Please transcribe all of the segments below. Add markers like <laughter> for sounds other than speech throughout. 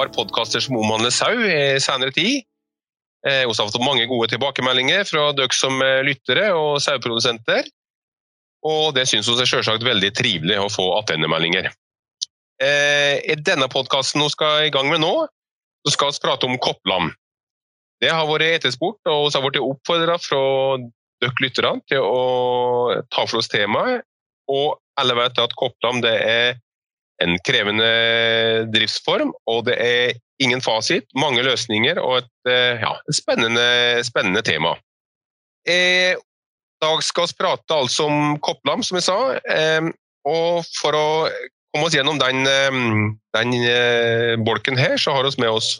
par podkaster som omhandler sau i senere tid. Vi har fått mange gode tilbakemeldinger fra dere som lyttere og saueprodusenter. Og det syns vi er selvsagt veldig trivelig å få attendemeldinger. I denne podkasten vi skal i gang med nå, så skal vi prate om kopplam. Det har vært etterspurt, og vi har blitt oppfordra fra dere lytterne til å ta for oss temaet. Og alle vet at Kopplam det er en krevende driftsform, og det er ingen fasit. Mange løsninger og et, eh, ja, spennende, spennende, tema. I dag skal vi prate altså om Kopplam, som jeg sa. Eh, og for å komme oss gjennom den, eh, den bolken her, så har vi med oss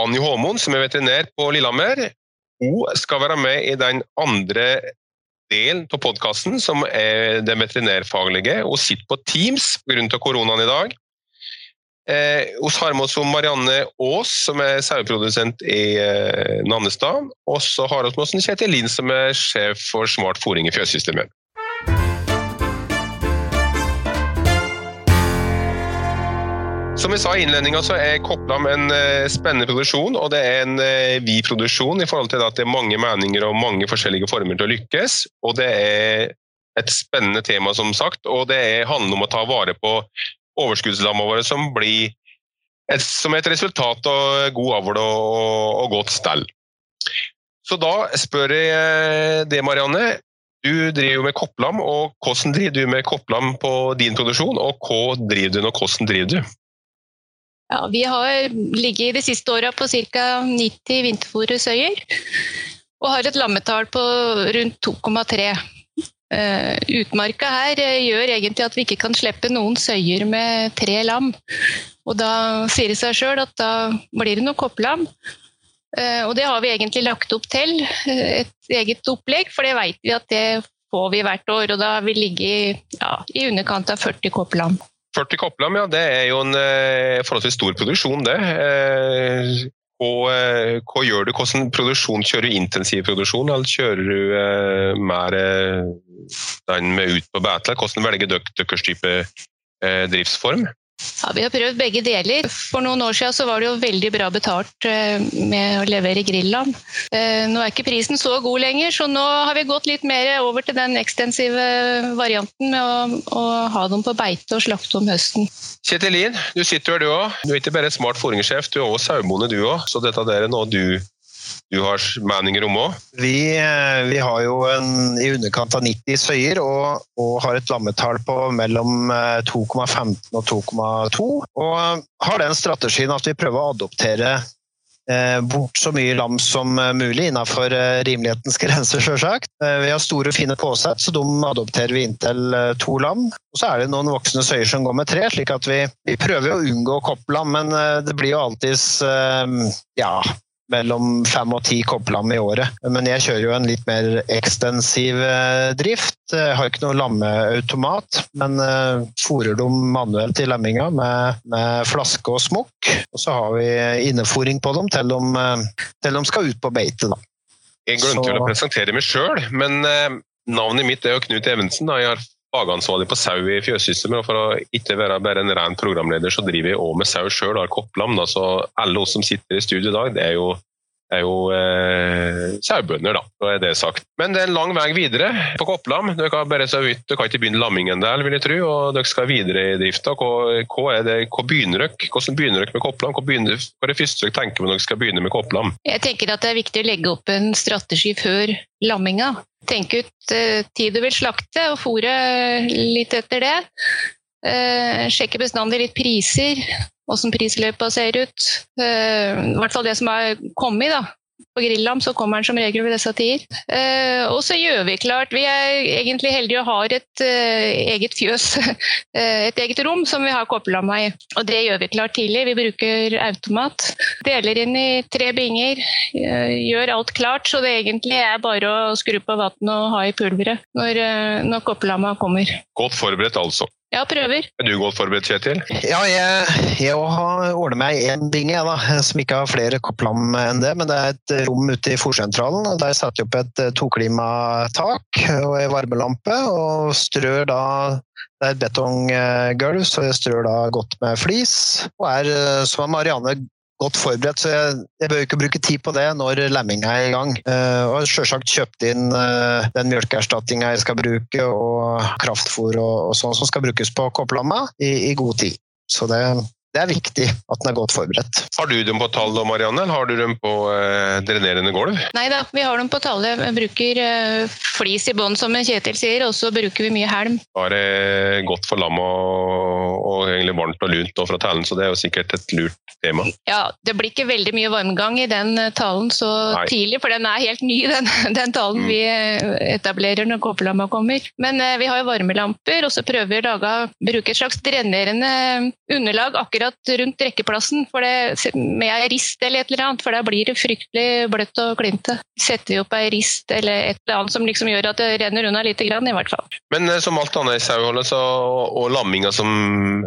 Anni Håmoen, som er veterinær på Lillehammer. Hun skal være med i den andre delen av podkasten, som er den veterinærfaglige. Hun sitter på Teams pga. koronaen i dag. Eh, vi har med oss Marianne Aas, som er saueprodusent i eh, Nannestad. Og så har vi med oss Kjetil Lind, som er sjef for smart fôring i fjøssystemet. Som vi sa i innledninga, så er Kopplam en eh, spennende produksjon. Og det er en eh, vid produksjon i forhold til at det er mange meninger og mange forskjellige former til å lykkes. Og det er et spennende tema, som sagt. Og det handler om å ta vare på overskuddslamma våre, som blir et, som et resultat av god avl og, og, godt stell. Så da spør jeg eh, det, Marianne. Du driver med kopplam, og hvordan driver du med kopplam på din produksjon? Og hva driver du, og hvordan driver du? Ja, vi har ligget de siste åra på ca. 90 vinterfòresøyer. Og har et lammetall på rundt 2,3. Uh, utmarka her uh, gjør egentlig at vi ikke kan slippe noen søyer med tre lam. Og da sier det seg sjøl at da blir det noe kopplam. Uh, og det har vi egentlig lagt opp til, et eget opplegg, for det vet vi at det får vi hvert år. Og da har vi ligget ja, i underkant av 40 kopplam. 40 Kopplam, ja, det er jo en eh, forholdsvis stor produksjon, det. Eh, og eh, hva gjør du? Hvordan produksjon Kjører du intensiv produksjon, eller kjører du mer den med ut på beite? Hvordan velger dere deres type driftsform? Ja, Vi har prøvd begge deler. For noen år siden så var det jo veldig bra betalt eh, med å levere grilland. Eh, nå er ikke prisen så god lenger, så nå har vi gått litt mer over til den ekstensive varianten med å, å ha dem på beite og slakte om høsten. Kjetil Lien, du sitter her du òg. Du er ikke bare smart fôringssjef, du er også sauebonde du òg. Så dette er noe du du har meninger om òg? Vi, eh, vi, har jo en, i underkant av 90 søyer og, og har et lammetall på mellom 2,15 eh, og 2,2. Og har den strategien at vi prøver å adoptere eh, bort så mye lam som mulig innenfor rimelighetens <laughs> grenser, sjølsagt. Vi har store, fine påsett, så de adopterer vi inntil to lam. Og så er det noen voksne søyer som går med tre, slik at vi, vi prøver å unngå kopplam, men det blir jo alltids ja, mellom fem og ti kobblam i året. Men jeg kjører jo en litt mer ekstensiv eh, drift. Jeg har ikke noe lammeautomat, men uh, fôrer dem manuelt i lemminga med, med, flaske og smokk. Og så har vi innefòring på dem til de, eh, til de skal ut på beite. Da. Jeg glemte vel å presentere meg sjøl, men navnet mitt er jo Knut Evensen. Da. Jeg har fagansvarlig på sau i fjøssystemet. Og for å ikke være bare en ren programleder, så driver jeg òg med sau sjøl, har kopplam. Så alle oss som sitter i studio i dag, det er jo er jo eh, sauebønder, da. Så er det sagt. Men det er en lang vei videre på Kopplam. Dere kan bare så vidt, dere kan ikke begynne lammingen der, vil jeg tro, og dere skal videre i drifta. Hva, hva, er det, hva begynner dere? Hvordan begynner dere med Kopplam? Hva, begynner, hva er det første dere tenker når dere skal begynne med Kopplam? Jeg tenker at det er viktig å legge opp en strategi før lamminga. Tenke ut uh, tid du vil slakte, og fôre litt etter det. Uh, sjekke bestandig litt priser åssen prisløpet ser ut. I hvert fall det som har kommet da, på Grillam, så kommer den som regel ved disse tider. Uh, og så gjør vi klart Vi er egentlig heldige og har et uh, eget fjøs, <laughs> et eget rom som vi har koppelamma i. Og det gjør vi klart tidlig. Vi bruker automat. Deler inn i tre binger. gjør alt klart, så det egentlig er bare å skru på vannet og ha i pulveret når, når koppelamma kommer. Godt forberedt, altså. Ja, prøver. Er du godt forberedt, Kjetil? Ja, jeg, jeg har ordnet meg én ding jeg, da, som ikke har flere kopplam enn det. Men det er et rom ute i fòrsentralen. og Der setter jeg opp et eh, toklimatak og ei varmelampe. Og strør da Det er et betonggulv, så jeg strør da godt med flis. Og er, eh, som Marianne, godt forberedt, så jeg, jeg bør ikke bruke tid på det når lemminga er i gang. Uh, og selvsagt kjøpt inn uh, den mjølkeerstatninga jeg skal bruke, og kraftfôr og, og sånn som skal brukes på kopplamma i, i god tid. Så det, det er viktig at den er godt forberedt. Har du dem på tall da, Marianne, eller har du dem på eh, drenerende gulv? Nei da, vi har dem på tallet. Vi bruker eh, flis i bånn, som Kjetil sier, og så bruker vi mye helm. Da er det godt for lam og, og egentlig varmt og lunt fra talen, så det er jo sikkert et lurt tema. Ja, det blir ikke veldig mye varmgang i den eh, talen så Nei. tidlig, for den er helt ny, <laughs> den, den talen Mm. vi eh, etablerer når kåpelamma kommer. Men eh, vi har jo varmelamper, og så prøver vi å bruke et slags drenerende underlag akkurat rundt rekkeplassen for det, med ei rist eller et eller annet, for da blir det fryktelig bløtt og klinte. Setter vi opp ei rist eller et eller annet som liksom gjør at det renner unna lite grann, i hvert fall. Men eh, som alt annet i saueholdet og lamminga som,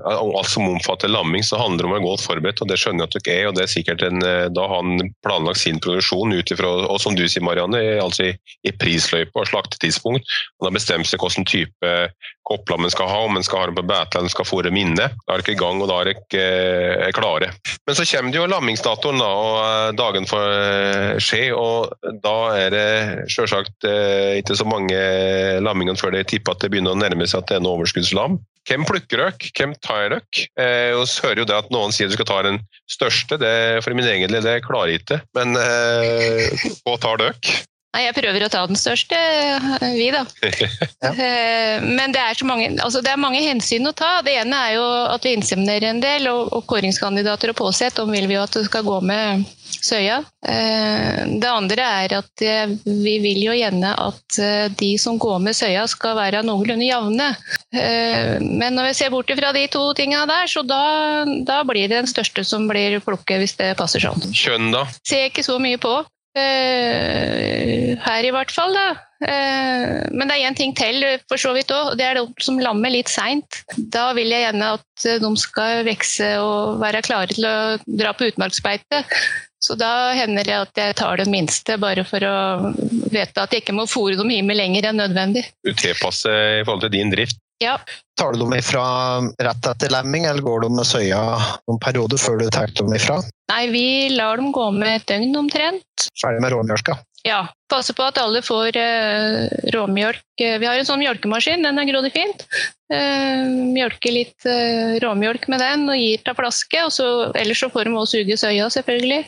alt som omfatter lamming, så handler det om å være godt forberedt, og det skjønner jeg at dere er. og det er sikkert en, eh, Da har han planlagt sin produksjon ut ifra, og som du sier Marianne, altså i, i prisløype og slaktetidspunkt. Han har bestemt seg hvilken type kopplam en skal ha, om en skal ha den på beite eller skal fôre minne. Da er dere i gang, og da er dere eh, klare. Men så kommer det jo lammingsdatoen, da, og eh, dagen får eh, skje. Og da er det selvsagt ikke så mange lamminger før de tipper at det begynner å nærme seg at det er noe overskuddslam. Hvem plukker dere? Hvem tar dere? Eh, så hører jo det at noen sier du skal ta den største. Det, for min egen del, det klarer jeg ikke. Men eh, hva tar dere? Nei, jeg prøver å ta den største, vi da. <laughs> ja. Men det er, så mange, altså det er mange hensyn å ta. Det ene er jo at vi inseminerer en del, og, og kåringskandidater og påsett, om vil vi jo at det skal gå med søya. Eh, Det andre er at eh, vi vil jo gjerne at eh, de som går med søya skal være noenlunde jevne. Eh, Men når vi ser bort fra de to tinga der, så da, da blir det den største som blir plukket, hvis det passer sånn Kjønn, da? ser jeg ikke så mye på. Eh, her i hvert fall, da. Uh, men det er én ting til for så vidt òg. Det er de som lammer litt seint. Da vil jeg gjerne at eh, de skal vokse og være klare til å dra på utmarksbeite. Så da hender det at jeg tar den minste, bare for å vite at jeg ikke må fôre dem hjemme lenger enn nødvendig. Du tilpasser i forhold til din drift. Ja, Tar du dem ifra rett etter lemming, eller går du med søya noen perioder før du tar dem ifra? Nei, vi lar dem gå med et døgn omtrent. Ferdig med råmjølka. Ja, passe på at alle får uh, råmjølk. Eh, Vi har en sånn mjølkemaskin, den er grådig fint. Uh, mjølker litt uh, råmjølk med den og gir til flaske. Og så, ellers så får de også suge søya, selvfølgelig.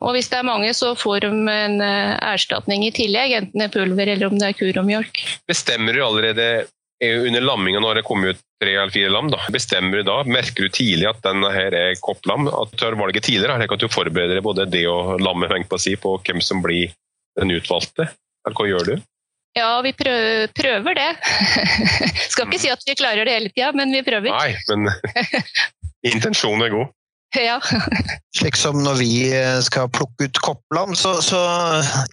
Og hvis det er mange, så får de en eh, erstatning i tillegg, enten det er pulver eller om det er kuromjølk. Bestemmer du allerede eh, under lamminga når det kommer ut tre eller fire lam, da, bestemmer du da, merker du tidlig at denne her er kopplam, at har valget tidligere, slik at du forbereder deg både det og lammet på å si, på hvem som blir den utvalgte? Eller hva gjør du? Ja, vi prøver, prøver det. <laughs> Skal ikke si at vi klarer det hele tida, men vi prøver. Nei, men <laughs> intensjonen er god. Ja. Slik <laughs> som når vi eh, skal plukke ut kopplam, så, så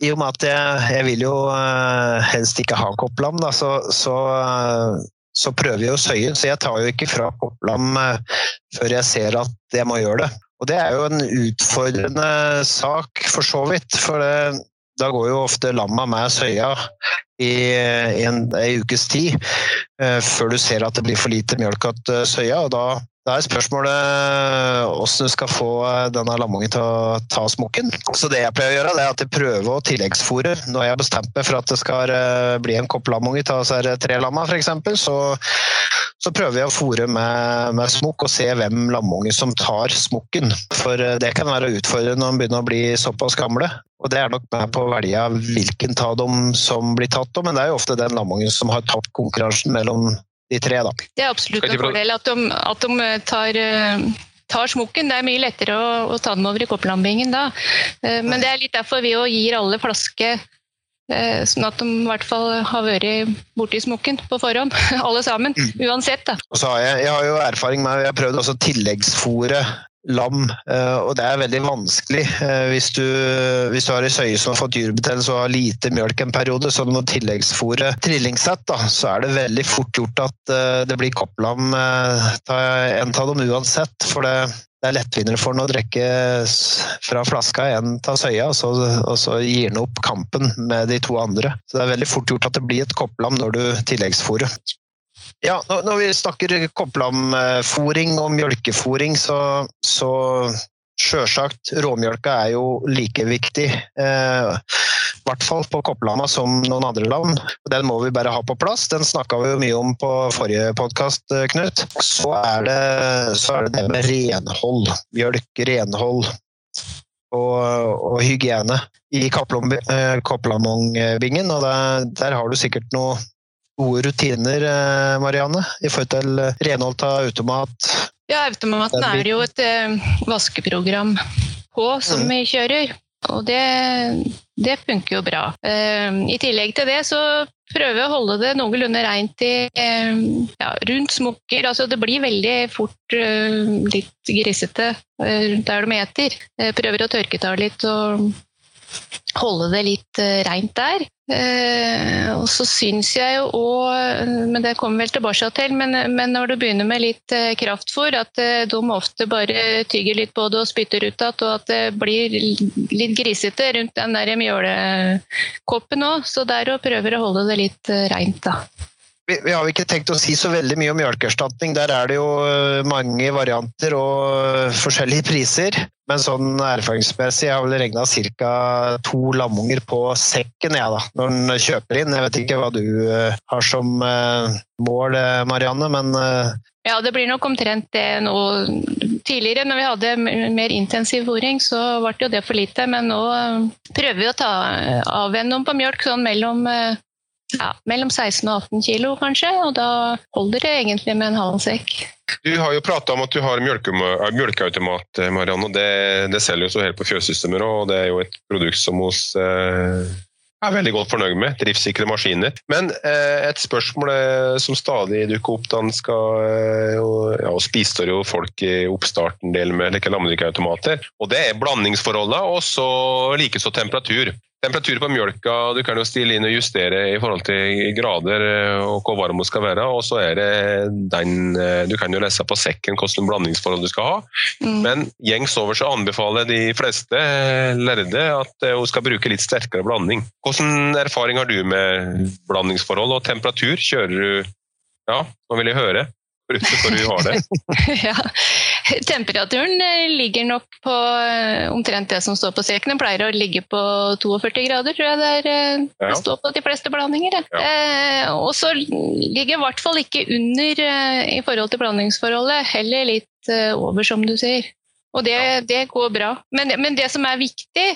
i og med at jeg, jeg vil jo eh, helst ikke ha kopplam, da, så, så, eh, så prøver jeg å søye. Så jeg tar jo ikke fra kopplam før jeg ser at jeg må gjøre det. Og det er jo en utfordrende sak, for så vidt. For det, da går jo ofte lamma med søya i, en, en, en ukes tid, før du ser at det blir for lite mjølk til søya. og da da er spørsmålet hvordan du skal få denne lammongen til å ta smokken. Så det jeg pleier å gjøre, det er at jeg prøver å tilleggsfòre. Når jeg har bestemt meg for at det skal eh, bli en kopp lammonge av tre lamma, f.eks., så, så prøver jeg å fòre med, med smokk og se hvem lammonge som tar smokken. For eh, det kan være utfordrende når de begynner å bli såpass gamle. Og det er nok med på å velge hvilken av dem som blir tatt, men det er jo ofte den lammongen som har tatt konkurransen mellom de tre, da. Det er absolutt en fordel at de, at de tar, eh, tar smokken. Det er mye lettere å, å ta den over i kopplambingen da. Eh, Men det er litt derfor vi gir alle flaske, eh, sånn at de i hvert fall har vært borti smokken på forhånd. <laughs> Alle sammen, uansett. da. Og så har jeg, jeg har jo erfaring med Jeg har prøvd også tilleggsfòre lam. Eh, og det er veldig vanskelig hvis du, hvis du har ei søye som har fått dyrebetennelse og har lite mjølk en periode, så du må tilleggsfòre trillingsett, så er det veldig fort gjort at det blir kopplam en av dem uansett. For det, det er lettvinnere for den å drikke fra flaska enn ta søya, og så, og så gir den opp kampen med de to andre. Så det er veldig fort gjort at det blir et kopplam når du tilleggsfôrer. Ja, når vi snakker kopplamfòring og mjølkefòring, så, så Sjølsagt, råmjølka er jo like viktig. Eh, I hvert fall på Kopplanda som noen andre land. Den må vi bare ha på plass. Den snakka vi jo mye om på forrige podkast, eh, Knut. Så er, det, så er det det med renhold. Mjølk, renhold og, og hygiene i eh, Kopplamongbingen. Og der, der har du sikkert noen gode rutiner, eh, Marianne, i forhold til renhold av automat, ja, automaten er jo et uh, vaskeprogram på som mm. vi kjører. Og det, det funker jo bra. I tillegg til det så prøver jeg å holde det noenlunde i, uh, ja, rundt smokker. Altså det blir veldig fort litt grisete der de eter. Jeg prøver å tørke av litt og holde det litt rent der. Eh, og så syns jeg jo òg, men det kommer vel tilbake til, men, men når du begynner med litt eh, kraftfôr, at eh, de ofte bare tygger litt på det og spytter ut igjen, og at det blir litt grisete rundt den der mjølekoppen òg. Så der òg prøver å holde det litt eh, reint, da. Vi, har ikke tenkt å si så veldig mye om mjølkeerstatning. Der er det jo eh, mange varianter og forskjellige priser. Men sånn erfaringsmessig har jeg vel regna ca. to lamunger på sekken jeg da, når en kjøper inn. Jeg vet ikke hva du uh, har som mål, eh, Marianne, men. Ja, det blir nok omtrent det nå. Tidligere, når vi hadde mer intensiv fôring, så ble det jo det for lite. Men nå prøver vi å ta av noen på mjølk sånn mellom ja, mellom 16 og 18 kilo, kanskje. Og da holder det egentlig med en halv sekk. Du har jo prata om at du har mjølkeautomat, Marianne. Marianne. Det, det selger jo så helt på fjøssystemer, og det er jo et produkt som hos eh, er veldig godt fornøyd med. Driftssikre maskiner. Men eh, et spørsmål eh, som stadig dukker opp, da skal eh, ja, og bistår jo folk i oppstarten del med like lammedrikkeautomater. Og det er blandingsforholdene, og så likeså temperatur. Temperatur på mjølka du kan jo stille inn og justere i forhold til grader eh, og hvor varm den skal være. Og så er det den eh, Du kan jo lese på sekken hvilket blandingsforhold du skal ha. Mm. Men gjengs over så anbefaler de fleste eh, lærde at hun skal bruke litt sterkere blanding. Hvilken erfaring har du med blandingsforhold og temperatur? Kjører du Ja, nå vil jeg høre. Hvor du har det. <laughs> <laughs> ja. Temperaturen eh, ligger nok på eh, omtrent det som står på streken. Den pleier å ligge på 42 grader, tror jeg det, er, eh, det står på de fleste blandinger. Ja. Eh, og så ligger i hvert fall ikke under i forhold til blandingsforholdet, heller litt over, som du sier. Og det, det går bra. Men, men, det som er viktig,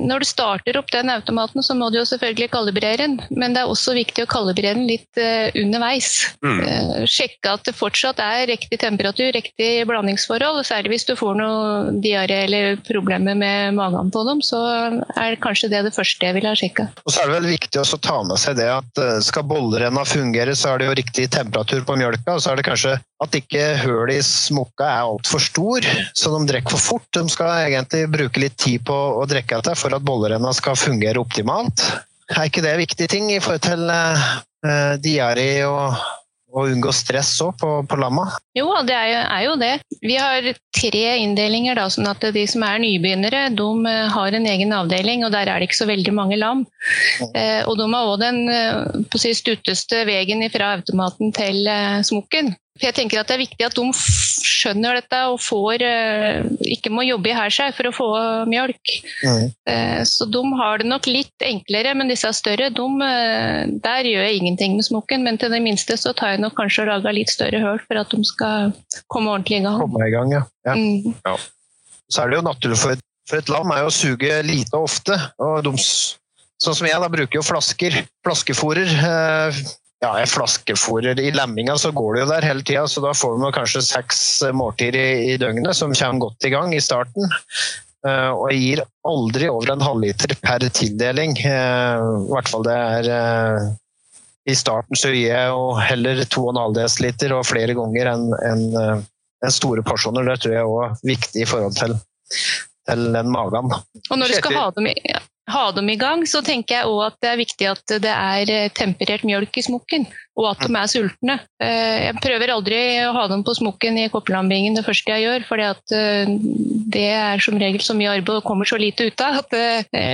når du starter opp den automaten, så må du jo selvfølgelig kalibrere den, men det er også viktig å kalibrere den litt eh, underveis. Mm. Eh, sjekke at det fortsatt er riktig temperatur, riktig blandingsforhold. Særlig hvis du får noe diaré eller problemer med magen på dem, så er det kanskje det det første jeg ville ha sjekka. Og så er det vel viktig å ta med seg det at skal bollerenna fungere, så er det jo riktig temperatur på mjølka, og så er det kanskje at ikke hølet i smokka er altfor stor, så de drikker for fort. De skal egentlig bruke litt tid på å drikke etter for at bollerenna skal fungere optimalt. Er ikke det viktige ting i forhold til eh, diaré og å unngå stress òg på, på lamma? Jo, det er jo, er jo, det. Vi har tre inndelinger, sånn at de som er nybegynnere, de eh, har en egen avdeling, og der er det ikke så veldig mange lam. Eh, og de har òg den eh, på si, stutteste veien fra automaten til eh, smokken. For jeg tenker at Det er viktig at de skjønner dette og får, eh, ikke må jobbe i seg for å få mjølk. Mm. Eh, så de har det nok litt enklere, men disse større, de, eh, der gjør jeg ingenting med smokken. Men til det minste så tar jeg nok kanskje og lager litt større høl for at de skal komme ordentlig i gang. Komme i gang, ja. ja. Mm. ja. Så er det jo naturlig for et, for et lam er jo å suge lite og ofte. og de Sånn som jeg da bruker jo flasker, flaskefôrer ja, er flaskefòrer i lemminga, så går det jo der hele tida. Så da får du kanskje seks måltider i, i, døgnet som kommer godt i gang i starten. Uh, og jeg gir aldri over en halvliter per tildeling. Uh, I hvert fall det er uh, I starten så gir jeg jo heller 2,5 dl og flere ganger enn en, en store porsjoner det tror jeg er også viktig i forhold til, til den magen. Og når du skal ha dem, i, ha dem i gang, så tenker jeg òg at det er viktig at det er eh, temperert mjølk i smokken, og at de er sultne. Eh, jeg prøver aldri å ha dem på smokken i koppelambingen det første jeg gjør, for eh, det er som regel så mye arbeid og kommer så lite ut av at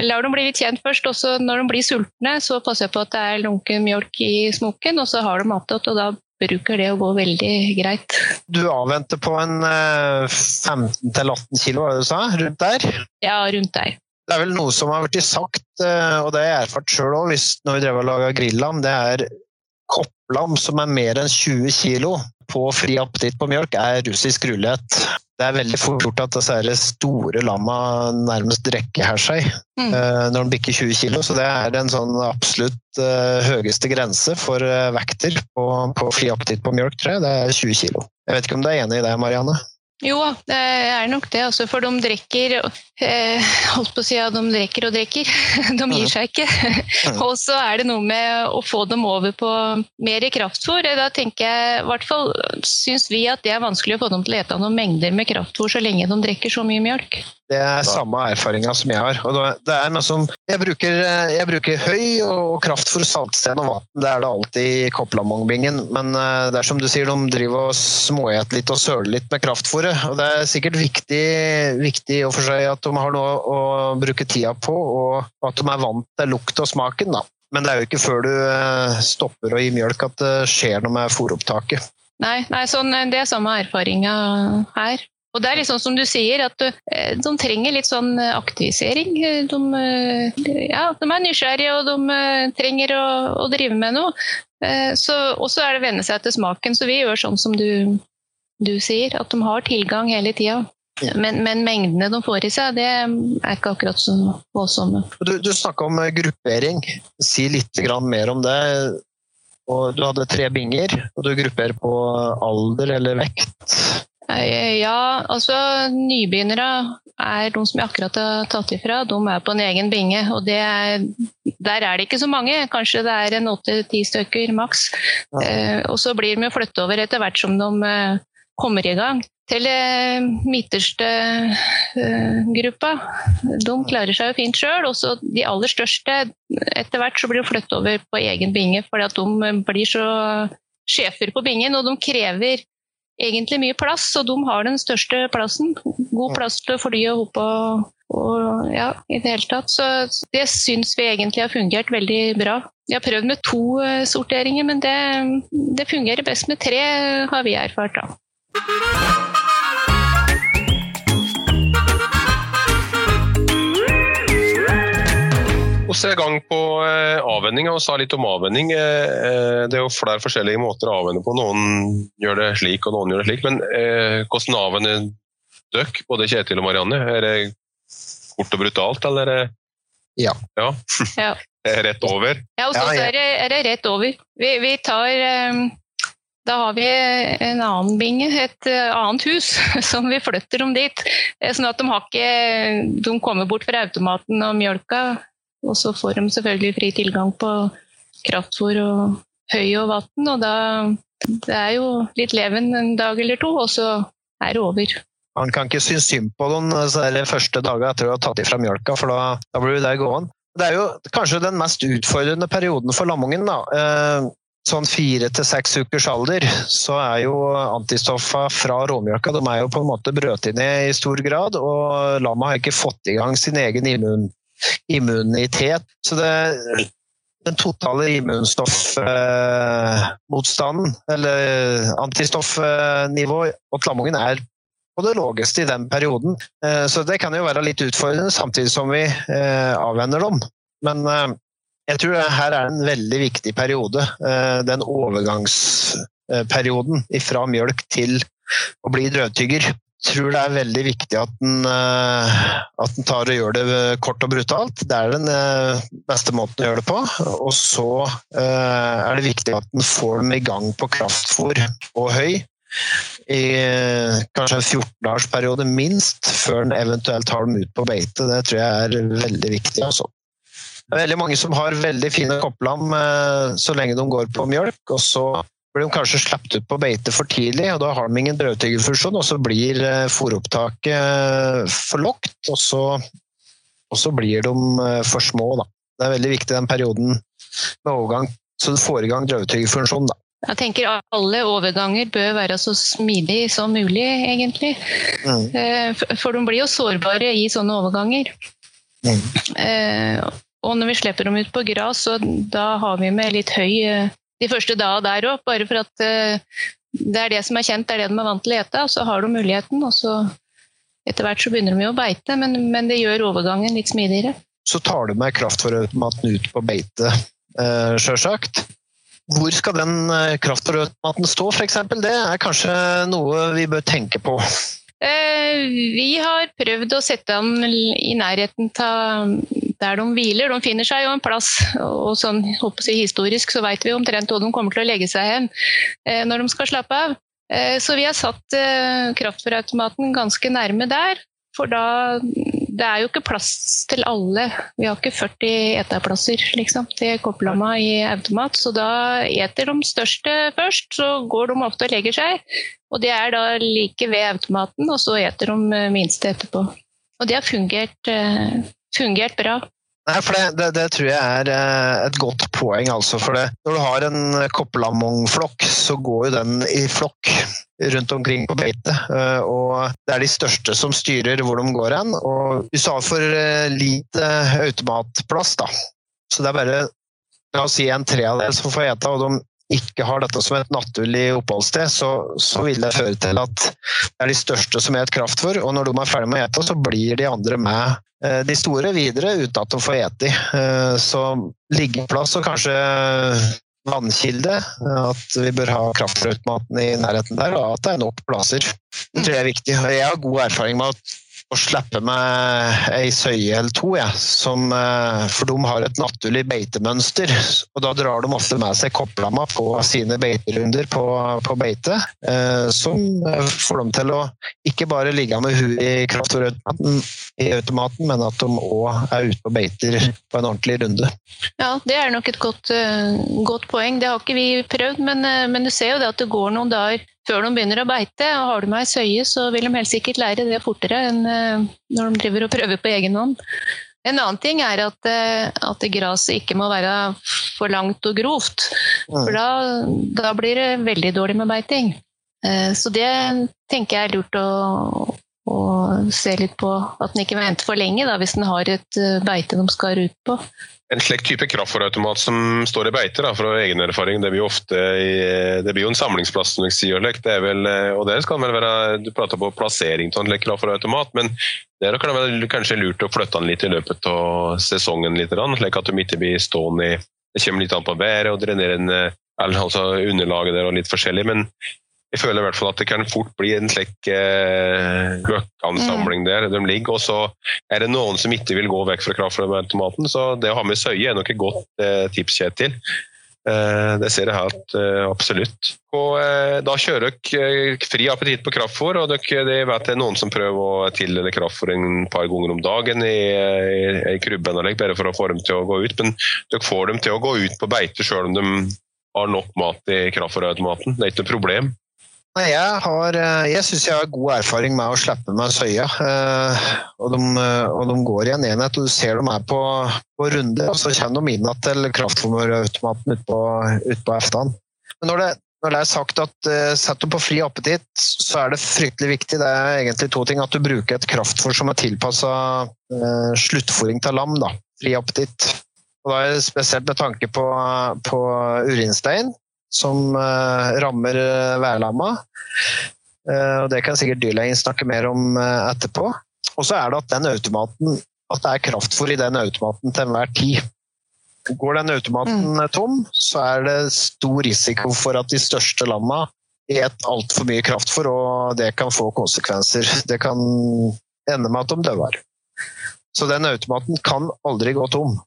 lar dem bli litt kjent først. Også når de blir sultne, så passer jeg på at det er lunken mjølk i smokken, og så har de attåt, og da bruker det å gå veldig greit. Du avventer på en 15-18 kilo, hva du sa? Rundt der? Ja, rundt der. Det er vel noe som har blitt sagt, eh, og det har jeg erfart sjøl òg, når vi drev og laga grillam. Det er kopplam som er mer enn 20 kilo på fri appetitt på mjølk, er russisk rulett. Det er veldig fort gjort at disse store lamma nærmest drekker seg mm. uh, når de bikker 20 kilo. Så det er en sånn absolutt uh, høyeste grense for vekter på, på fri appetitt på mjølk, tror jeg. Det er 20 kilo. Jeg vet ikke om du er enig i det, Marianne? Jo, det er nok det. Altså, for de drikker eh, Holdt på å si at de drikker og drikker. <laughs> De gir seg ikke. Og så er det noe med å få dem over på mer kraftfôr. Da tenker jeg, i hvert fall syns vi at det er vanskelig å få dem til å ete noen mengder med kraftfôr så lenge de drikker så mye mjølk. Det er samme erfaringa som jeg har. Og det er noe som, jeg, bruker, jeg bruker høy og kraftfôr, saltsten og vann. Det er det alltid i Koplamong-bingen. Men eh, det er som du sier, de driver og småeter litt og søler litt med kraftfôret. Og det er sikkert viktig, viktig for seg at de har noe å bruke tida på, og at de er vant til lukt og smaken. Da. Men det er jo ikke før du eh, stopper å gi mjølk at det skjer noe med fôropptaket. Nei, nei sånn, det er samme erfaringa her. Og det er litt sånn som du sier, at eh, de trenger litt sånn eh, aktivisering. De, ja, de er nysgjerrige, og de trenger å, å drive med noe. Og så er det å venne seg til smaken. Så vi gjør sånn som du, du sier, at de har tilgang hele tida. Men, men, mengdene de får i seg, det er ikke akkurat så voldsomme. Du, du snakka om gruppering. Si litt mer om det. Og du hadde tre binger, og du grupperer på alder eller vekt? Eh, ja, altså nybegynnere er de som jeg akkurat har tatt ifra. De er på en egen binge, og er, der er det ikke så mange. Kanskje det er en åtte-ti stykker maks. Ja. Eh, og så blir de flyttet over etter hvert som de eh, kommer i gang. Til midterste gruppa. De klarer seg jo fint sjøl. Også de aller største, etter hvert så blir de flyttet over på egen binge, fordi at de blir så sjefer på bingen, og de krever egentlig mye plass, og de har den største plassen. God plass til å fly og hoppe og, og ja, i det hele tatt. Så det syns vi egentlig har fungert veldig bra. Vi har prøvd med to eh, sorteringer, men det, det fungerer best med tre, har vi erfart. da. Er i gang på eh, avvenninga og sa litt om avvenning. Eh, eh, det er jo flere forskjellige måter å avvenne på. Noen gjør det slik, og noen gjør det slik. Men hvordan avvenner dere, både Kjetil og Marianne? Er det kort og brutalt, eller er Ja. ja. ja. <laughs> rett over? Ja, hos oss er, er, det rett over. Vi, vi tar da har vi en annen binge, et annet hus, <laughs> som vi flytter dem dit. Sånn at de, har ikke, de kommer bort fra automaten og mjølka og så får de selvfølgelig fri tilgang på kraftfôr og høy og vann. Og da det er jo litt leven en dag eller to, og så er det over. Man kan ikke synes synd på dem de første dagene etter å ha tatt ifra mjølka, for da, da blir det gående. Det er jo kanskje den mest utfordrende perioden for lammungen. da. Eh, sånn fire til seks ukers alder, så er jo antistoffa fra råmjølka de er jo på en måte brøt ned i stor grad, og lammet har ikke fått i gang sin egen immun immunitet. Så det, den totale immunstoffmotstanden, eller antistoffnivået og klamongen er på det laveste i den perioden. Eh, så det kan jo være litt utfordrende, samtidig som vi eh, avvenner dem. Men eh, jeg tror her er en veldig viktig periode. Den overgangsperioden fra mjølk til å bli drøvtygger tror det er veldig viktig at den, eh, at den tar og gjør det kort og brutalt. Det er den eh, beste måten å gjøre det på. Og så eh, er det viktig at den får dem i gang på kraftfôr og høy i kanskje en 14-dagersperiode minst, før den eventuelt tar dem ut på beite. Det tror jeg er veldig viktig. Også. Det er veldig mange som har veldig fine kopplam så lenge de går på mjølk, og så blir de kanskje sluppet ut på beite for tidlig, og da har de ingen drøvtyggerfunksjon, og så blir fòropptaket fôropptaket for lågt, og så, og så blir de eh, for små. Da. Det er veldig viktig den perioden med overgang, så du får i gang drøvtyggerfunksjonen. Jeg tenker alle overganger bør være så smidig som mulig, egentlig. Mm. Eh, for de blir jo sårbare i sånne overganger. Mm. Og når vi slipper dem ut på gras, så da har vi med litt høy de første da og der òg, bare for at uh, det er det som er kjent, det er det de er vant til å ete. Og så har du muligheten, og så etter hvert så begynner de jo å beite, men, men, det gjør overgangen litt smidigere. Så tar du med kraftfòrautomaten ut på beite, uh, sjølsagt. Hvor skal den kraftfòrautomaten kraftfôrautomaten stå, f.eks.? Det er kanskje noe vi bør tenke på. Vi har prøvd å sette den i nærheten av der de hviler. De finner seg jo en plass, og sånn jeg, historisk så vet vi omtrent hvor de kommer til å legge seg hen eh, når de skal slappe av. Eh, så vi har satt kraftfòrautomaten ganske nærme der. For da Det er jo ikke plass til alle. Vi har ikke 40 eterplasser liksom, til kopplamma i automat, så da eter de største først. Så går de ofte og legger seg, og det er da like ved automaten, og så eter de minste etterpå. Og det har fungert fungert bra. Nei, for det, det, det, tror jeg er eh, et godt poeng. altså, for det. Når du har en koppelamongflokk, så går jo den i flokk rundt omkring på beite. Eh, og det er de største som styrer hvor de går hen. Og hvis du har for eh, lite automatplass, da, så det er bare la oss si en tredjedel som får ete, og de ikke har dette som et naturlig oppholdssted, så, så, vil det føre til at det er de største som et kraftfôr, og når de er ferdig med å ete, så blir de andre med Eh, de store videre uten at de får ete. Eh, så liggeplass og kanskje vannkilde. At vi bør ha kraftfrøytmaten i nærheten der, og at det er nok plasser. Det tror jeg er viktig. Jeg har god erfaring med at å slippe med ei søye eller to, ja, som, eh, for de har et naturlig beitemønster. og Da drar de ofte med seg kopplamma på sine beiterunder på, på beite, eh, som får dem til å ikke bare ligge med huet i kraftfôrautomaten, men at de òg er ute og beiter på en ordentlig runde. Ja, det er nok et godt, uh, godt poeng. Det har ikke vi prøvd, men, men, du ser jo det at det går noen dager før de begynner å beite. og Har du med ei søye, så vil de helt sikkert lære det fortere enn uh, når de driver og prøver på egen hånd. En annen ting er at, at gresset ikke må være for langt og grovt. For da, da blir det veldig dårlig med beiting. Så det tenker jeg er lurt å, å se litt på at den ikke venter for lenge da, hvis den har et eh, beite de skal ut på. En slik type kraftfòrautomat som står i beite, da, fra egen erfaring, det blir, jo ofte i, det blir jo en samlingsplass. som jeg sier, det er vel, eh, og det skal vel være, Du prater på plassering av en kraftfòrautomat, men det kan da kanskje lurt å flytte den litt i løpet av sesongen, litt, slik at de ikke blir stående i Det kommer litt an på været og drenerende altså underlaget der og litt forskjellig. men jeg føler i hvert fall at det kan fort bli en slik eh, løkkansamling der de ligger. Og så er det noen som ikke vil gå vekk fra kraftautomaten, så det å ha med søye er nok et godt eh, tips, Kjetil. Eh, det ser jeg helt eh, absolutt. Og, eh, da kjører dere eh, fri appetitt på kraftfôr, og dere, det vet jeg noen som prøver å tildele kraftfôr en par ganger om dagen i, i, i krybben, bare for å få dem til å gå ut. Men dere får dem til å gå ut på beite selv om de har nok mat i kraftfôrautomaten. Det er ikke noe problem. Jeg har, eh, jeg syns jeg har god erfaring med å slippe med søya. Eh, og de, og de går i en enhet, og du ser de er på, på runde. Og så kommer de inn til kraftfôrautomaten utpå ut på eftan. Men når det, når det, er sagt at uh, setter du på fri appetitt, så er det fryktelig viktig. Det er egentlig to ting. At du bruker et kraftfòr som er tilpassa uh, sluttfòring til lam. Da. Fri appetitt. Og da er det spesielt med tanke på, på urinstein som uh, rammer uh, værlamma. Uh, og det kan sikkert dyrlegen snakke mer om etterpå. Og så er det at den automaten at det er kraftfôr i den automaten til enhver tid. Går den automaten mm. tom, så er det stor risiko for at de største landa et altfor mye kraftfôr, og det kan få konsekvenser. Det kan ende med at de dør. Så den automaten kan aldri gå tom.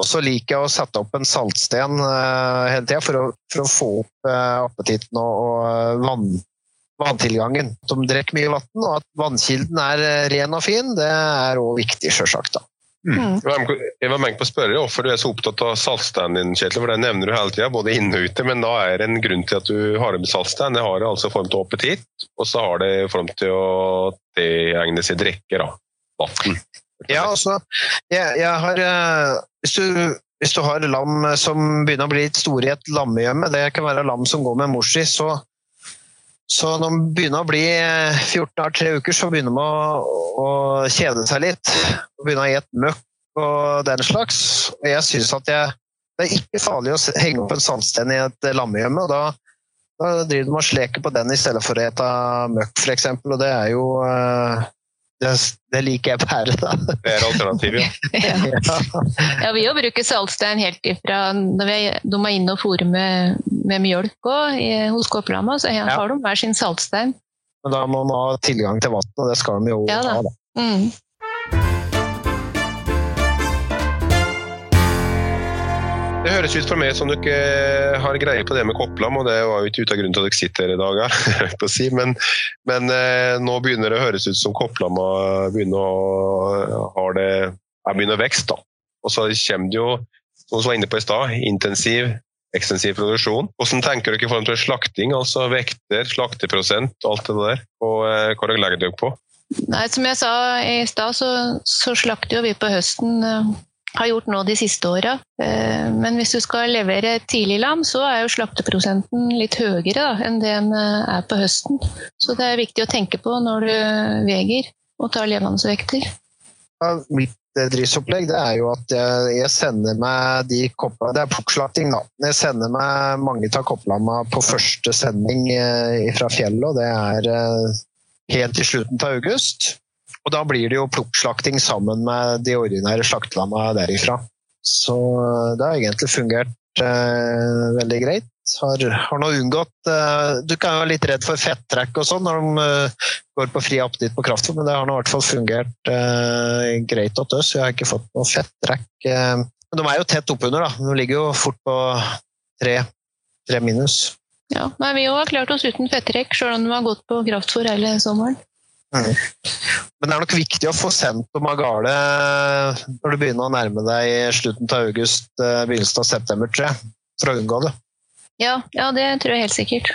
Og så liker jeg å sette opp en saltsten uh, hele tida for, for, å få opp uh, appetitten og, og eh, vann, vanntilgangen. At de drikker mye vann, og at vannkilden er ren og fin, det er òg viktig, sjølsagt. Mm. Jeg var med på å spørre hvorfor du er så opptatt av saltstanden din, Kjetil. For det nevner du hele tida, både inne og ute. Men da er det en grunn til at du har det med saltstand. Det har det altså form til appetitt, og så har det form til å tilegne seg drikke. da. Vann. Ja, altså, jeg, jeg har eh, hvis du, hvis du har lam som begynner å bli litt store i et lammehjemme, det kan være lam som går med mor si, så, så når de begynner å bli 14 av tre uker, så begynner de å, å kjede seg litt. Og begynner å gjette møkk og den slags. Og jeg syns at jeg, det er ikke farlig å henge opp en sandsten i et lammehjemme. og da da driver de og sleker på den i stedet for å ete møkk, f.eks. Og det er jo eh, det, det liker jeg bedre, da. Det er alternativet, ja. <laughs> ja. ja, vi jo bruker saltstein helt ifra når vi er, de er inne og fôrer med, med mjølk også, hos Kåplama, så her har de hver sin saltstein. Men da må man ha tilgang til vann, og det skal de jo Ja da. ha. Da. Mm. Det høres ut for meg som du ikke har greie på det med kopplam, og det var jo ikke ute av grunnen til at dere sitter her i dag. <laughs> her, si. Men, men eh, nå begynner det å høres ut som kopplamma begynner å, har det, er begynner å vokse. Og så kommer det jo, som vi var inne på i stad, intensiv, ekstensiv produksjon. Hvordan tenker dere i forhold til slakting, altså vekter, slakteprosent alt det der? Og eh, hva legger dere på? Nei, som jeg sa i stad, så, så slakter jo vi på høsten. eh, Har gjort nå de siste åra. Eh, Men hvis du skal levere tidlig lam, så er jo slakteprosenten litt høyere da, enn det den eh, er på høsten. Så det er viktig å tenke på når du veger og tar levendsvekter. Ja, Mitt eh, driftsopplegg det er jo at jeg, sender meg de kopplene Det er pukkslakting, da. Jeg sender meg mange av kopplene på første sending fra fjellet, og det er helt til slutten av august. Og da blir det jo plukkslakting sammen med de ordinære slaktelamma derifra. Så eh, det har egentlig fungert eh, veldig greit. Har, har nå unngått eh, Du kan jo være litt redd for fettrekk og sånn når de eh, går på fri appetitt på kraftfôr, men det har nå i hvert fall fungert eh, greit hos oss. Vi har ikke fått noe fettrekk. Eh, men de er jo tett oppunder, da. De ligger jo fort på tre, tre minus. Ja, nei, Vi har klart oss uten fettrekk, sjøl om de har gått på kraftfôr hele sommeren. Men det er nok viktig å få sendt dem av gårde når du begynner å nærme deg slutten av august, eh, begynnelsen av september, tror jeg. For å unngå det. Ja, ja, det tror jeg helt sikkert.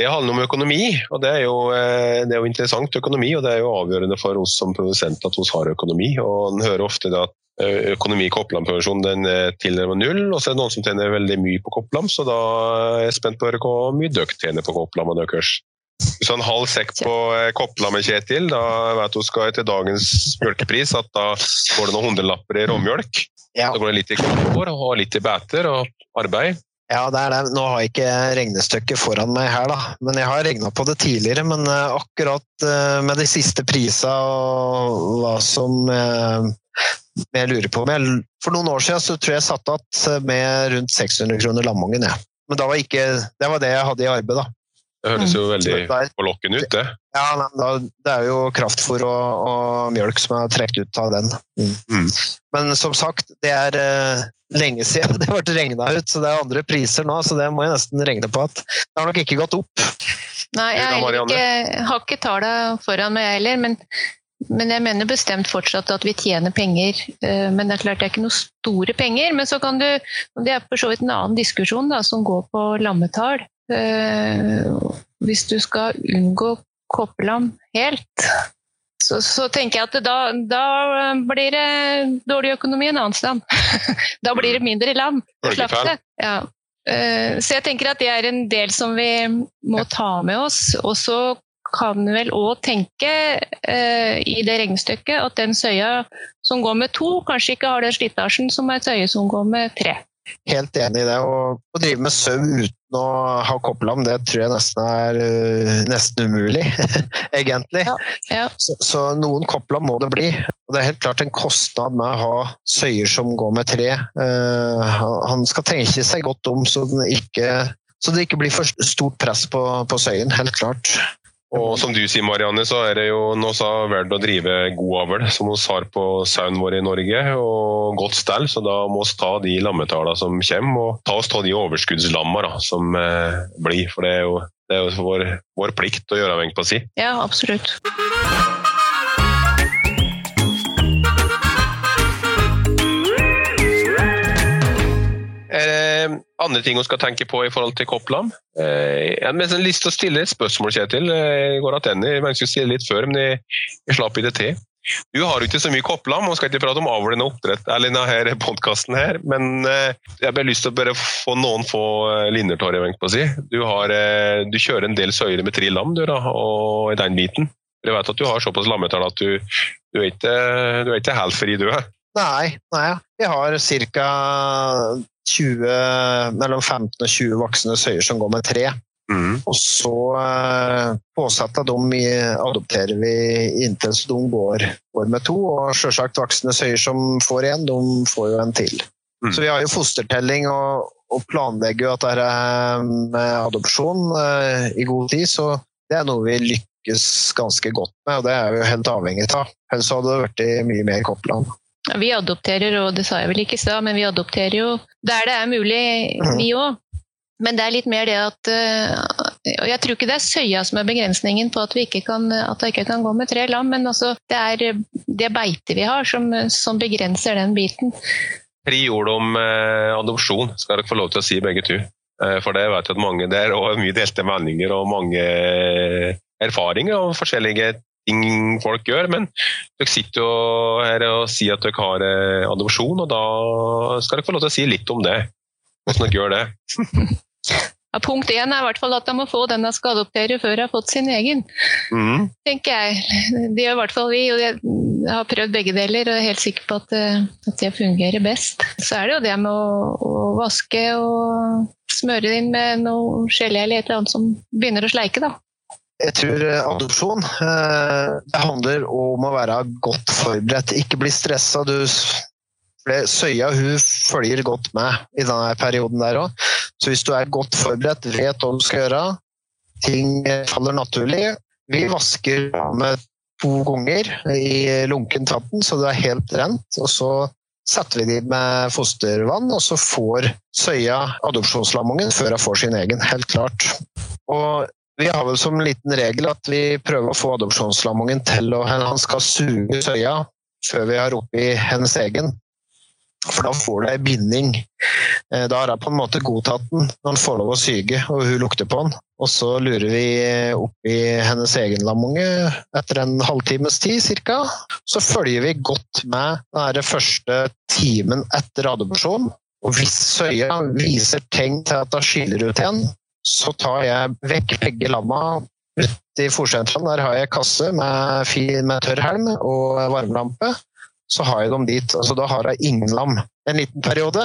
Det handler om økonomi, og det er, jo, eh, det er jo interessant økonomi. Og det er jo avgjørende for oss som produsent at vi har økonomi. Og en hører ofte det at eh, økonomi i Koppland-produksjon den er tilnærmet null, og så er det noen som tjener veldig mye på Kopplam, så da er jeg spent på å høre hvor mye dere tjener på Kopplam og deres. Så en halv sekk på kopla med Kjetil, da vet du skal til dagens mjølkepris at da får du noen hundrelapper i råmjølk. Ja. Da går det litt i komfort og litt i beter og arbeid. Ja, det er det. Nå har jeg ikke regnestykket foran meg her, da. Men jeg har regna på det tidligere. Men eh, akkurat eh, med de siste prisene og hva som eh, jeg lurer på For noen år siden så tror jeg jeg satt igjen med rundt 600 kroner lammongen, jeg. Men da var ikke, det var det jeg hadde i arbeid, da. Det høres jo veldig det er- forlokkende ut, det. Ja, nei, det er jo kraftfôr og, og mjølk som er trukket ut av den. Mm. Men som sagt, det er eh, lenge siden <laughs> det ble regna ut, så det er andre priser nå. Så det må jeg nesten regne på at det har nok ikke gått opp. Nei, jeg ikke, har ikke tallene foran meg heller, men, men jeg mener bestemt fortsatt at vi tjener penger. Eh, Men det er klart det er ikke noe store penger. Men så kan du, og det er for så vidt en annen diskusjon da, som går på lammetall. Eh, Hvis du skal unngå koppelam helt, så, så tenker jeg at da, da blir det dårlig økonomi en annen sted. <laughs> da blir det mindre å Følgefeil. Ja. Eh, Så jeg tenker at det er en del som vi må ta med oss. Og så kan vi vel òg tenke eh, i det regnestykket at den søya som går med to, kanskje ikke har den slitasjen som ei søye som går med tre. Helt enig i det. Å drive med sau uten å ha om, det tror jeg nesten er øh, nesten umulig, <laughs> egentlig. Ja, ja. Så, så noen kobla må det bli. Og det er helt klart en kostnad med å ha søyer som går med tre. Uh, han skal tenke seg godt om så, den ikke, så det ikke blir for stort press på, på søyen, helt klart. Og som du sier, Marianne, så er det jo noe så verdt å drive god avl, som vi har på sauen vår i Norge, og godt stell. Så da må vi ta de lammetallene som kommer, og ta oss ta de overskuddslammene som eh, blir. For det er jo, det er jo vår, vår plikt å gjøre, vengt på si. ja, absolutt. Andre ting hun skal tenke på i forhold til kopplam? Eh, jeg har nesten lyst til å stille et spørsmål, Kjetil. Eh, jeg går attende. Jeg skulle stille litt før, men jeg, jeg slapp ikke til. Du har jo ikke så mye kopplam, og skal ikke prate om avlende oppdrett eller denne podkasten her, men eh, jeg har lyst til å bare få noen få eh, linjer, Torje, på å si. Du, har, eh, du, kjører en del søyler med tre lam, du, da, og i den biten. Jeg vet at du har såpass lammetall at du, du, er ikke, du er ikke helt fri, du? Nei, nei. Vi har ca. 20, mellom 15 og 20 voksne søyer som går med tre. Mm. Og så eh, påsatt av dem adopterer vi inntil så de går, går med to. Og selvsagt voksne søyer som får én, de får jo en til. Mm. Så vi har jo fostertelling og, og planlegger jo at det er med adopsjon eh, i god tid. Så det er noe vi lykkes ganske godt med, og det er vi jo helt avhengig av. Ellers hadde det vært mye mer Koppland. Vi adopterer, og det sa jeg vel ikke i stad, men vi adopterer jo der det er mulig, mm. vi òg. Men det er litt mer det at eh, og Jeg tror ikke det er søya som er begrensningen på at, vi ikke kan, at det ikke kan gå med tre lam, men altså, det er det beitet vi har som, som begrenser den biten. Tre ord om eh, adopsjon skal dere få lov til å si begge to. Eh, for det vet jeg at mange der, og mye delte meninger og mange erfaringer og forskjellige ting folk gjør. Men dere sitter jo her og sier at dere har eh, adopsjon, og da skal dere få lov til å si litt om det. Hvordan dere gjør det. Ja, punkt én er i hvert fall at de må få den de skal adoptere før de har fått sin egen. Mm. tenker jeg. Det gjør i hvert fall vi. og Jeg har prøvd begge deler og er helt sikker på at, eh, at det fungerer best. Så er det jo det med å, å vaske og smøre det inn med noe gelé eller et eller annet som begynner å sleike. da. Jeg tror eh, adopsjon det handler om å være godt forberedt. Ikke bli stressa. Søya hun følger godt med i denne perioden der òg. Så hvis du er godt forberedt, vet hva du skal gjøre, ting faller naturlig Vi vasker med to ganger i lunkent vann, så det er helt rent. Og så setter vi de med fostervann, og så får Søya adopsjonslammungen før hun får sin egen. Helt klart. Og vi har vel som liten regel at vi prøver å få adopsjonslammungen til å Han skal suge Søya før vi har oppi hennes egen. For da får du ei binding. Eh, da har jeg på en måte godtatt den når han får lov å syge og hun lukter på den. Og så lurer vi opp i hennes egen lamunge etter en halvtimes tid ca. Så følger vi godt med den første timen etter adopsjon. Og hvis søya viser tegn til at hun skiller ut igjen, så tar jeg vekk begge lamma ut i fòrsentralen. Der har jeg kasse med, med tørr helm og varmelampe så har jeg dem dit. Altså, da har jeg ingen lam en liten periode.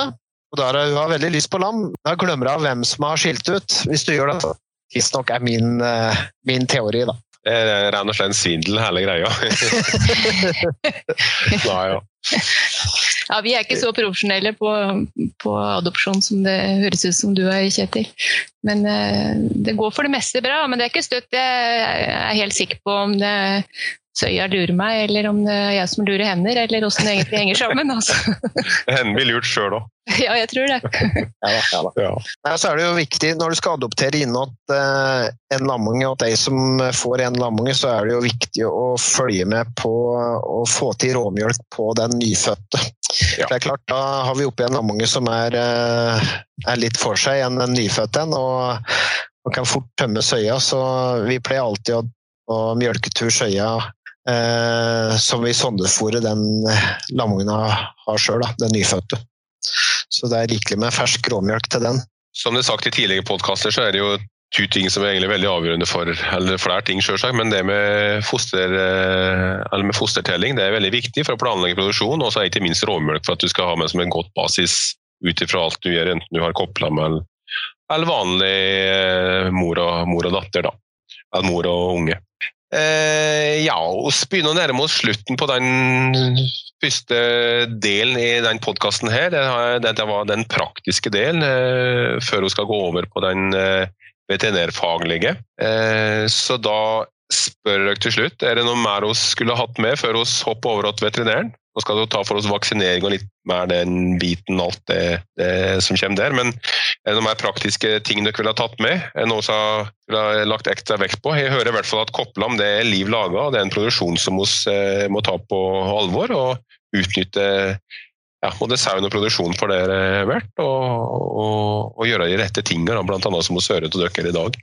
Og da har hun veldig lyst på lam. Da glemmer hun hvem som har skilt ut, hvis du gjør det. Visstnok er min, eh, min teori, da. Det er rett og slett svindel, hele greia. <laughs> <laughs> ja, ja. Ja, vi er ikke så profesjonelle på, på, adopsjon som det høres ut som du er, Kjetil. Men uh, det går for det meste bra. Men det er ikke støtt jeg er helt sikker på om det Søya lurer meg, eller om det er jeg som lurer hender, eller åssen det egentlig henger sammen. Altså. <laughs> Henne blir lurt sjøl òg. <laughs> Ja, jeg tror det. <laughs> ja, ja, ja. Ja, så er det jo viktig når du skal adoptere innåt uh, en lamunge, og at de som får en lamunge, så er det jo viktig å følge med på å få til råmjølk på den nyfødte. Ja. Det er klart, Da har vi oppi en lamunge som er, uh, er, litt for seg enn en nyfødt en, og man kan fort tømme søya. Så vi pleier alltid å, og mjølketur søya eh, som vi sondefòrer den eh, har sjøl, den nyfødte. Så det er rikelig med fersk råmjølk til den. Som det er sagt i tidligere podkaster, så er det jo to ting som er egentlig veldig avgjørende for eller flere ting selvsagt, men det med, foster, eller med fostertelling det er veldig viktig for å planlegge produksjon, og så ikke minst råmjølk for at du skal ha med som en godt basis ut ifra alt du gjør, enten du har kopplam eller, eller vanlig eh, mor og, mor og datter. da. Eller mor og unge. Eh, ja, vi begynner å nærme oss slutten på den første delen i den podkasten her. Dette var den praktiske delen, eh, før vi skal gå over på den eh, veterinærfaglige. Så da spør dere til slutt, er det noe mer vi skulle hatt med før vi hopper over til veterinæren? Nå skal vi ta for oss vaksinering og litt mer den biten, alt det, det, som kommer der. Men er det noen mer praktiske ting dere ville ha tatt med? Er det noe som har lagt ekstra vekt på? Jeg hører i hvert fall at Kopplam det er liv laga, det er en produksjon som vi eh, må ta på alvor og utnytte ja, både sauen og produksjonen for det er verdt, og, og, og gjøre de rette tingene, bl.a. som vi hører til dere i dag.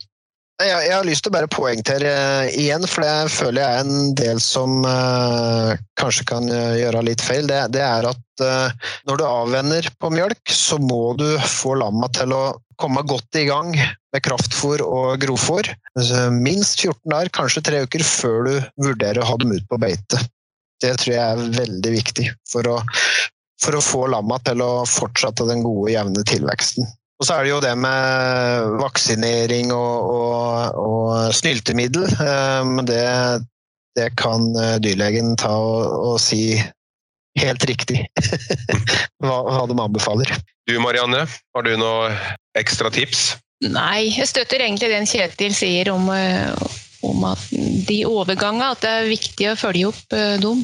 Jeg, jeg, har lyst til å bare poengtere uh, igjen, for det føler jeg er en del som uh, kanskje kan uh, gjøre litt feil. Det, det er at når du avvenner på mjølk, så må du få lamma til å komme godt i gang med kraftfôr og grovfôr. Minst 14 dager, kanskje tre uker, før du vurderer å ha dem ut på beite. Det tror jeg er veldig viktig for å, for å få lamma til å fortsette den gode, jevne tilveksten. Og så er det jo det med vaksinering og, og, og snyltemiddel. Eh, men det, det, kan eh, dyrlegen ta og, og si helt riktig <laughs> hva, hva, de anbefaler. Du Marianne, har du noe ekstra tips? Nei, jeg støtter egentlig den Kjetil sier om, eh, om at de overgangene, at det er viktig å følge opp dem.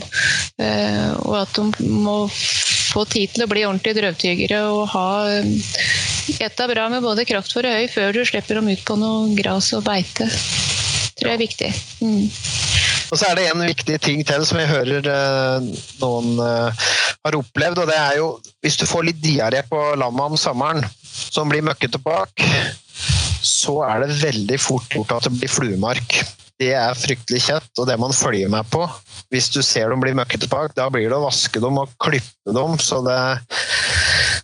Og at de må få tid til å bli ordentlig drøvtygere og ha Etta bra med både kraftfôr og høy før du slipper dem ut på noe gras og beite. Det tror jeg er viktig. Mm. Og så er det en viktig ting til som jeg hører eh, noen eh, har opplevd, og det er jo hvis du får litt diaré på lammet om sommeren, som blir møkkete bak, så er det veldig fort gjort at det blir fluemark. Det er fryktelig kjett, og det man følger med på. Hvis du ser dem bli møkkete bak, da blir det å vaske dem og klippe dem, så det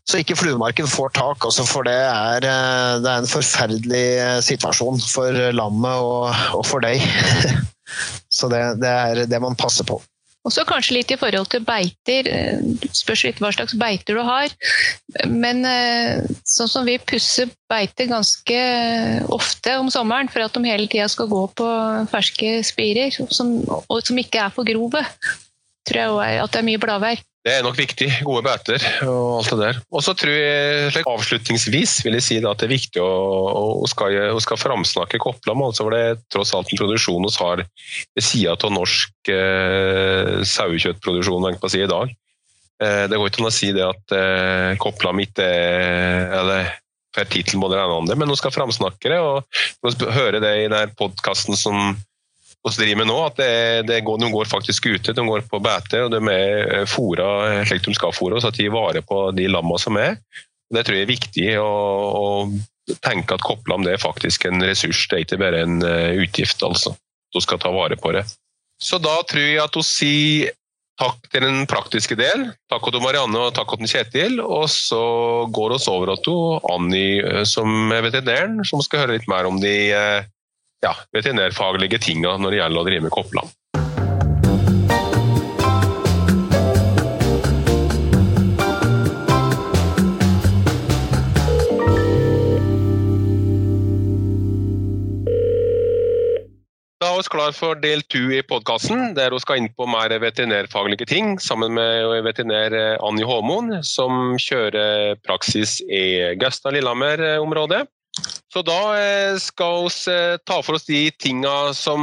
så ikke fluemarken får tak. Også, for det er, eh, det er, en forferdelig eh, situasjon for lammet og, og for deg. <laughs> Så det, det, er det man passer på. Og så kanskje litt i forhold til beiter. Eh, spørs litt hva slags beiter du har. Men sånn som vi pusser beiter ganske ofte om sommeren for at de hele tida skal gå på ferske spirer, som, og som ikke er for grove, tror jeg at det er mye bladverk. Det er nok viktig. Gode bøter og alt det der. Og så tror jeg, avslutningsvis vil jeg si at det er viktig å, å, skal, å skal framsnakke Kopplam. Altså for det er tross alt en produksjon vi har ved sida av norsk eh, sauekjøttproduksjon si, i dag. Eh, det går ikke an å si det at eh, Kopplam ikke er eller får tittel på det ene andre, men nå skal framsnakke det. og høre det i denne podkasten som vi driver med nå, at det, det går, de går faktisk ute. De går på beite og de er eh, fôra slik de skal fôre, så at de vare på de lammene som er. Det tror jeg er viktig å, å tenke at kopplam det er faktisk en ressurs, det er ikke bare en eh, utgift. altså. Du skal ta vare på det. Så da tror jeg at hun sier takk til den praktiske del. Takk til Marianne og takk til Kjetil. Og så går vi over til Anny eh, som er veterinæren, som skal høre litt mer om de ja, veterinærfaglige tinga når det gjelder å drive med koppland. Da er vi klar for del to i podkasten, der vi skal inn på mer veterinærfaglige ting sammen med veterinær Anni Håmoen, som kjører praksis i Gausta-Lillehammer-området. Så da eh, skal vi eh, ta for oss de tinga som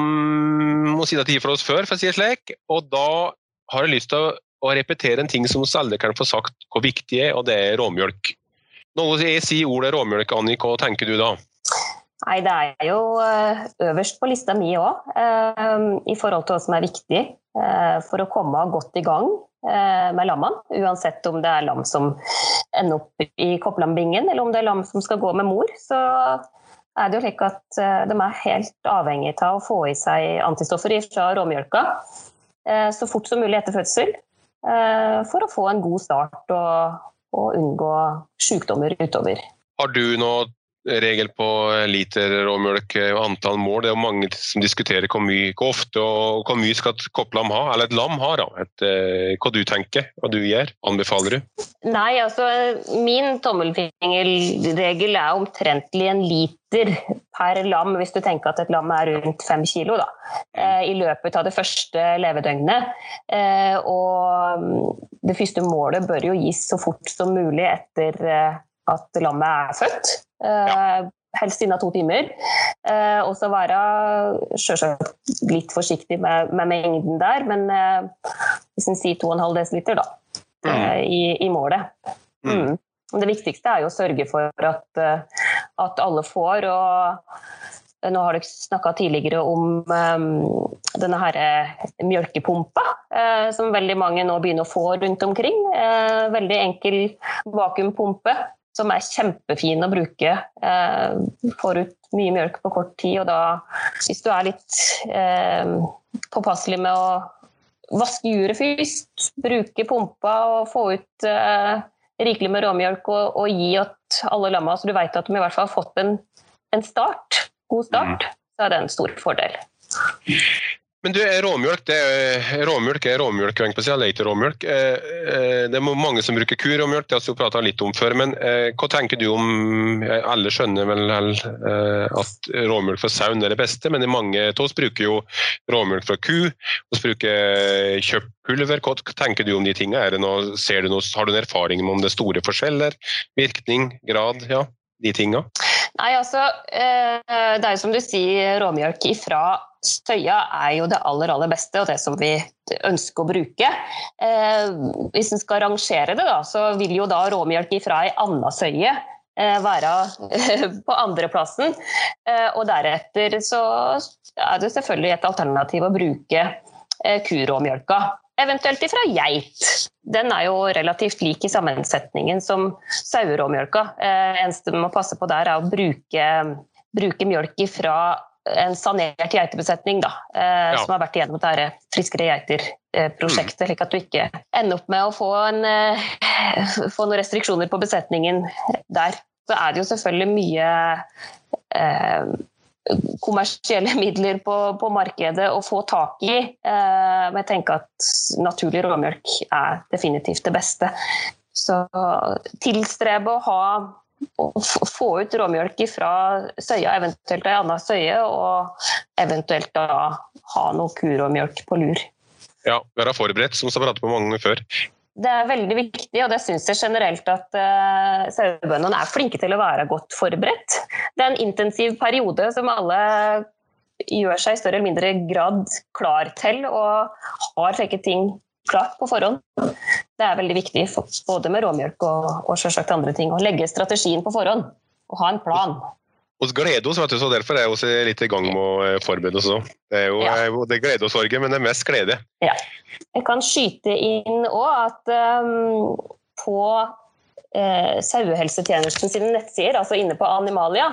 må si tid for oss før, for å si det slik. Og da har jeg lyst til å repetere en ting som vi alle kan få sagt hvor viktig er, og det er råmjølk. Når jeg sier ordet råmjølk, Annik, hva tenker du da? Nei, Det er jo eh, øverst på lista mi òg, i forhold til hva som er viktig for å komme godt i gang med lammene. Uansett om det er lam som ender opp i kopplambingen, eller om det er lam som skal gå med mor, så er det jo slik at eh, de er helt avhengig av å få i seg antistoffer fra råmjølka eh, så fort som mulig etter fødsel, eh, for å få en god start og, og unngå sykdommer utover. Har du noe regel på liter råmjølk og antall mål. Det er jo mange som diskuterer hvor, mye, hvor ofte og hvor mye skal et kopplam ha, eller et lam ha. Da. Et, eh, hva du tenker, hva du gjør. Anbefaler du? Nei, altså min tommelfingerregel er omtrentlig en liter per lam, hvis du tenker at et lam er rundt fem kilo, da, eh, i løpet av det første levedøgnet. Eh, og mm, det første målet bør jo gis så fort som mulig etter at lammet er født. Ja. Helst innen to timer. Eh, og så være selvsagt litt forsiktig med, med, mengden der, men eh, hvis en sier 2,5 dl da, mm. Eh, i, i, målet. Mm. mm. Det viktigste er jo å sørge for at, at alle får. og nå har dere snakka tidligere om um, denne her mjølkepumpa, som veldig mange nå begynner å få rundt omkring. Veldig enkel vakuumpumpe som er kjempefin å bruke. Får ut mye mjølk på kort tid, og da, hvis du er litt påpasselig med å vaske juret først, bruke pumpa og få ut rikelig med råmjølk og, og gi til alle lamma, så du vet at de i hvert fall har fått en, en start, god start, mm. så er det en stor fordel. Men du, råmjølk det er råmjølk er råmjølk, råmjølk. Eh, råmjølk. det er mange som bruker kuråmjølk, det har vi prata litt om før. Men eh, hva tenker du om Alle skjønner vel at råmjølk fra sau er det beste, men mange av oss bruker jo råmjølk fra ku. Vi bruker kjøttpulver. Hva tenker du om de noe, har du en erfaring om det er store forskjeller? Virkning, grad? Ja, de tingene? Nei, altså, Det er jo som du sier, råmjølk ifra Støya er jo det aller aller beste, og det som vi ønsker å bruke. Eh, hvis en skal rangere det, da, så vil jo da råmjølk fra ei anna søye eh, være eh, på andreplassen. Eh, og deretter så er det selvfølgelig et alternativ å bruke eh, kuråmjølka. Eventuelt ifra geit. Den er jo relativt lik i sammensetningen som saueråmjølka. Eh, eneste du må passe på der, er å bruke, bruke mjølk ifra en sanert geitebesetning da, eh, ja. som har vært igjennom dette Friskere geiter-prosjektet, mm. slik at du ikke ender opp med å få, en, eh, få, noen restriksjoner på besetningen der. Så er det jo selvfølgelig mye eh, kommersielle midler på, på, markedet å få tak i. Eh, men jeg tenker at naturlig råmjølk er definitivt det beste. Så tilstrebe å ha å få ut råmjølk fra søya, eventuelt ei anna søye, og eventuelt da ha noe kuråmjølk på lur. Ja, være forberedt, som vi pratet på mange ganger før. Det er veldig viktig, og det syns jeg generelt at uh, sauebøndene er flinke til å være godt forberedt. Det er en intensiv periode som alle gjør seg i større eller mindre grad klar til, og har slike ting klart på forhånd. Det er veldig viktig både med råmjølk og, og selvsagt andre ting. Å legge strategien på forhånd og ha en plan. Vi gleder oss, vet du, så derfor er vi litt i gang med å eh, forberede oss òg. Det er jo ja. Eh, det glede og sorg, men det er mest glede. Ja. Jeg kan skyte inn òg at um, på eh, sauehelsetjenesten sine nettsider, altså inne på Animalia,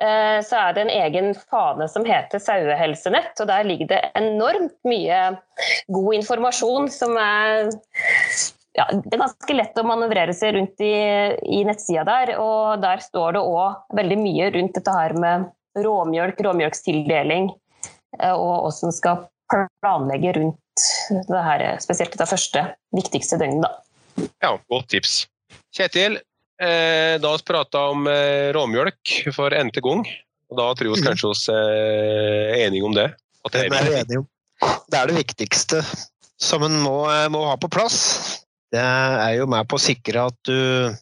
eh, så er det en egen fane som heter Sauehelsenett. og Der ligger det enormt mye god informasjon som er ja, det er ganske lett å manøvrere seg rundt i, i nettsida der. Og der står det òg veldig mye rundt dette her med råmjølk, råmjølkstildeling, eh, og hvordan skal planlegge rundt det her, spesielt det første, viktigste døgnet. Da. Ja, godt tips. Kjetil, eh, da har vi prata om eh, råmjølk for n-te gang. Og da tror vi mhm. kanskje vi er enige om det? det, er det om. det er det viktigste som en må, eh, må, ha på plass. Det er jo med på å sikre at du,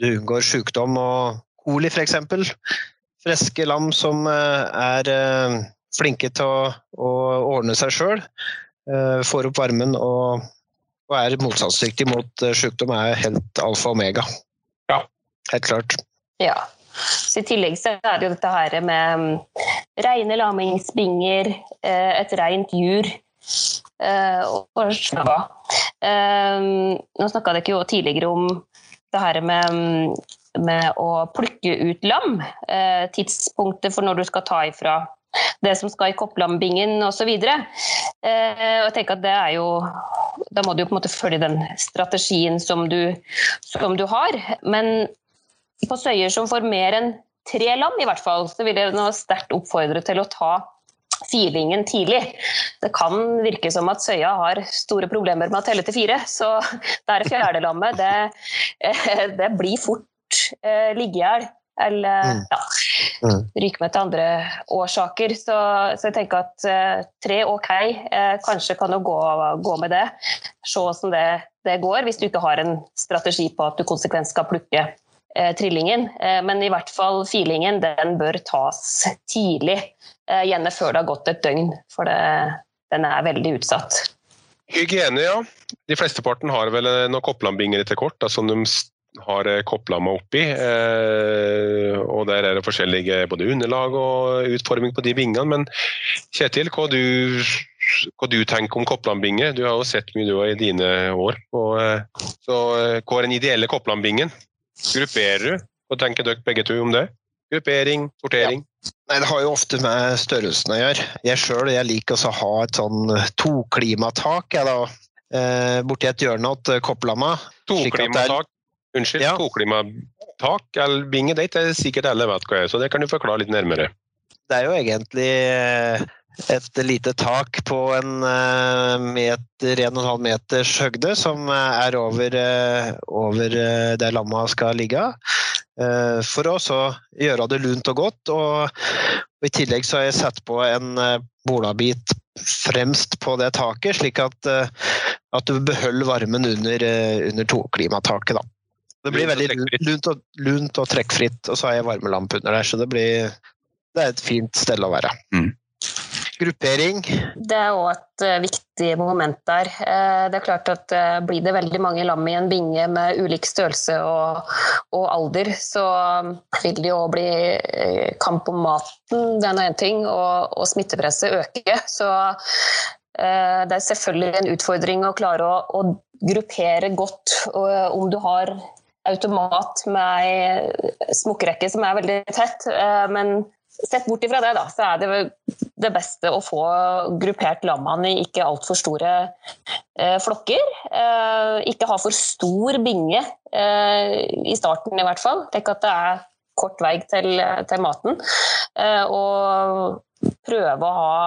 du unngår sykdom og coli f.eks. Friske lam som er flinke til å, å ordne seg sjøl. Får opp varmen og og er motstandsdyktig mot eh, sykdom, er helt alfa og omega. Ja. Helt klart. Ja. Så I tillegg så er det jo dette her med reine lamingsbinger, eh, et rent jur eh, og snabba. Nå snakka dere jo tidligere om det her med, med å plukke ut lam. Tidspunktet for når du skal ta ifra det som skal i kopplambingen osv. Eh, jeg tenker at det er jo Da må du jo på en måte følge den strategien som du, som du har. Men på søyer som får mer enn tre lam, i hvert fall, så vil jeg nå sterkt oppfordre til å ta filingen tidlig. Det kan virke som at Søya har store problemer med å telle til fire, så det er fjerdelammet. Det, eh, det blir fort eh, liggehjel eller mm. ja, mm. ryke med til andre årsaker. Så, så jeg tenker at uh, tre ok, uh, kanskje kan du gå, gå, med det. Se hvordan det, det, går, hvis du ikke har en strategi på at du konsekvent skal plukke uh, trillingen. men i hvert fall feelingen, den bør tas tidlig. Gjerne før det har gått et døgn, for det, den er veldig utsatt. Hygiene, ja. De flesteparten har vel noen koplambinger etter kort, da, som de har koplamma oppi. og Der er det forskjellige både underlag og utforming på de bingene. Men Kjetil, hva du, hva du tenker om koplammbinge? Du har jo sett mye du har i dine år. Og, så Hva er den ideelle koplammbingen? Grupperer du? Hva tenker dere begge to om det? Gruppering, sortering? Ja. Nei, Det har jo ofte med størrelsen å gjøre. Jeg sjøl liker å ha et sånn toklimatak jeg da, eh, borti et hjørne til koplamma. Toklimatak? Unnskyld, ja. toklimatak eller binge date er sikkert alle vet hva er, så det kan du forklare litt nærmere. Det er jo egentlig eh, et lite tak på en eh, meter, 1,5 meters høgde som er over, over der lamma skal ligge. Eh, for å gjøre det lunt og godt. Og, I tillegg så har jeg satt på en eh, bolabit fremst på det taket, slik at, eh, at du beholder varmen under, under toklimataket. Det blir veldig lunt og, lunt og trekkfritt, og så har jeg varmelampe under der, så det, blir, det er et fint sted å være. Mm gruppering? Det er òg et uh, viktig moment der. Uh, det er klart at uh, Blir det veldig mange lam i en binge med ulik størrelse og, og alder, så vil det jo bli kamp om maten, det er én ting, og, og smittepresset øker. Så det er selvfølgelig en utfordring å klare å, å gruppere godt om du har automat med ei smokkerekke som er veldig tett, men Sett bort ifra det, da, så er det det beste å få gruppert lammene i ikke altfor store eh, flokker. Eh, ikke ha for stor binge eh, i starten, i hvert fall. Tenk at det er kort vei til, til maten. Eh, og prøve å ha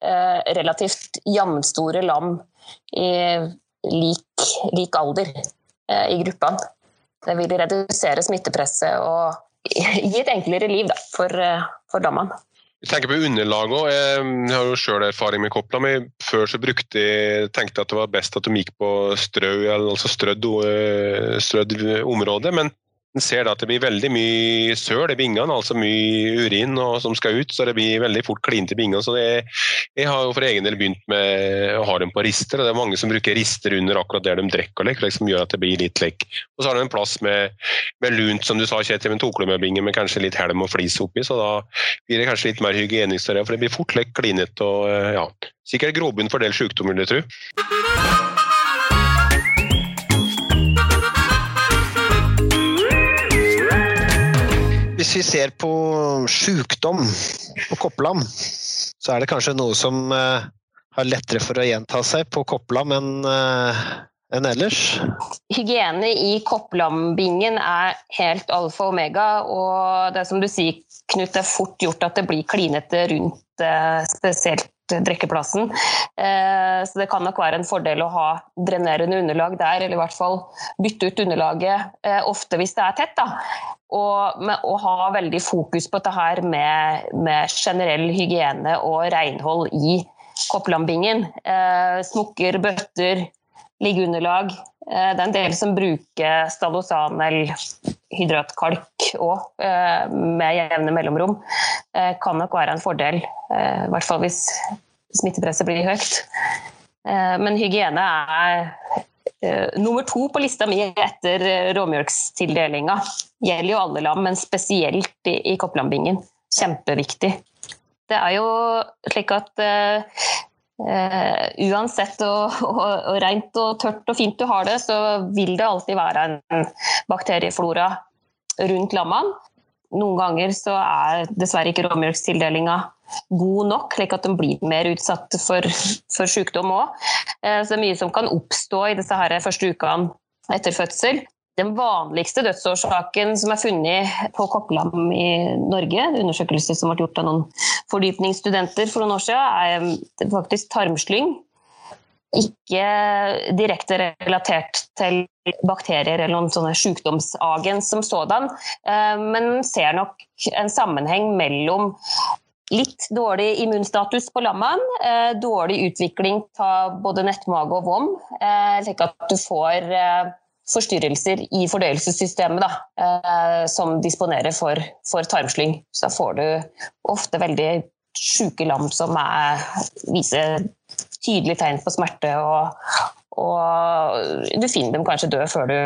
eh, relativt jevnstore lam i lik, lik alder eh, i gruppene. Det vil redusere smittepresset og gi et enklere liv da, for, eh, for dommene. Jeg tenker på underlag òg. Jeg har jo sjøl erfaring med kopla. mi. før så brukte jeg, tenkte jeg at det var best at de gikk på strø, altså strødd, eh, strødd område. Men en ser da at det blir veldig mye søl i bingene, altså mye urin og, som skal ut. Så det blir veldig fort klint i bingene. Så det, jeg har jo for egen del begynt med å ha dem på rister. og Det er mange som bruker rister under akkurat der de drikker, like, som gjør at det blir litt lekk. Og så har de en plass med, med lunt, som du sa, Kjetil, med toklemmebinge med kanskje litt helm og flis oppi. Så da blir det kanskje litt mer hygienisk, for det blir fort lekk klinete og ja, sikkert grobunn for del sykdommer, vil jeg tro. Hvis vi ser på sjukdom på kopplam, så er det kanskje noe som uh, har lettere for å gjenta seg på kopplam enn uh, enn ellers? Hygiene i kopplambingen er helt alfa og omega. Og det er som du sier, Knut, det er fort gjort at det blir klinete rundt uh, spesielt drikkeplassen. Eh, så det kan nok være en fordel å ha drenerende underlag der, eller i hvert fall bytte ut underlaget eh, ofte hvis det er tett. Da. Og, med, å ha veldig fokus på dette her med, med generell hygiene og renhold i kopplambingen. Eh, smukker, bøtter, liggeunderlag. Det er en del som bruker Stalosanel hydratkalk òg, eh, med jevne mellomrom. Eh, kan nok være en fordel, i hvert fall hvis smittepresset blir høyt. Men hygiene er nummer to på lista mi etter råmjølkstildelinga. Gjelder jo alle lam, men spesielt i kopplambingen. Kjempeviktig. Det er jo slik at Uh, uansett <laughs> og, rent og tørt og fint du har det, så vil det alltid være en bakterieflora rundt lammene. Noen ganger så er dessverre ikke råmjølkstildelinga god nok, slik at de blir mer utsatt for, for sykdom òg. Eh, så det er mye som kan oppstå i disse her første ukene etter fødsel. Den vanligste dødsårsaken som er funnet på kokkelam i Norge, undersøkelse som ble gjort av noen fordypningsstudenter for noen år siden, er faktisk tarmslyng. Ikke direkte relatert til bakterier eller noen sånne sykdomsagens som sådan, eh, men ser nok en sammenheng mellom litt dårlig immunstatus på lammene, eh, dårlig utvikling av både nettmage og vom, eh, slik at du får forstyrrelser i fordøyelsessystemet da, eh, som disponerer for, for, tarmslyng. Så da får du ofte veldig syke lam som er, viser tydelige tegn på smerte og, Og du finner dem kanskje døde før du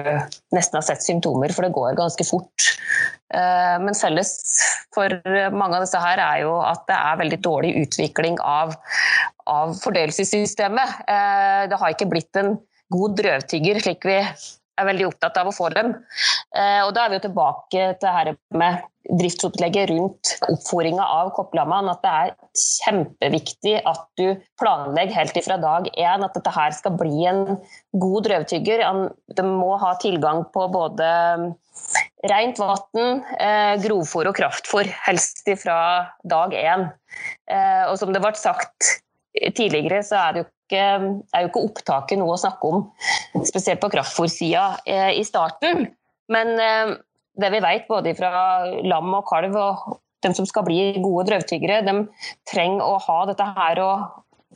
nesten har sett symptomer, for det går ganske fort. Eh, men felles for mange av disse her er jo at det er veldig dårlig utvikling av, av fordøyelsessystemet. Eh, det har ikke blitt en god drøvtygger slik vi er veldig opptatt av å få dem. Eh, og da er vi jo tilbake til her med driftsopplegget rundt oppfòringa av kopplammene. At det er kjempeviktig at du planlegger helt ifra dag én at dette her skal bli en god drøvtygger. De må ha tilgang på både rent vann, eh, grovfòr og kraftfòr, helst ifra dag én. Eh, og som det ble sagt tidligere, så er det jo ikke, er jo ikke opptaket noe å snakke om, spesielt på kraftfôrsida eh, i starten. Men eh, det vi vet både fra lam og kalv og de som skal bli gode drøvtyggere, de trenger å ha dette her å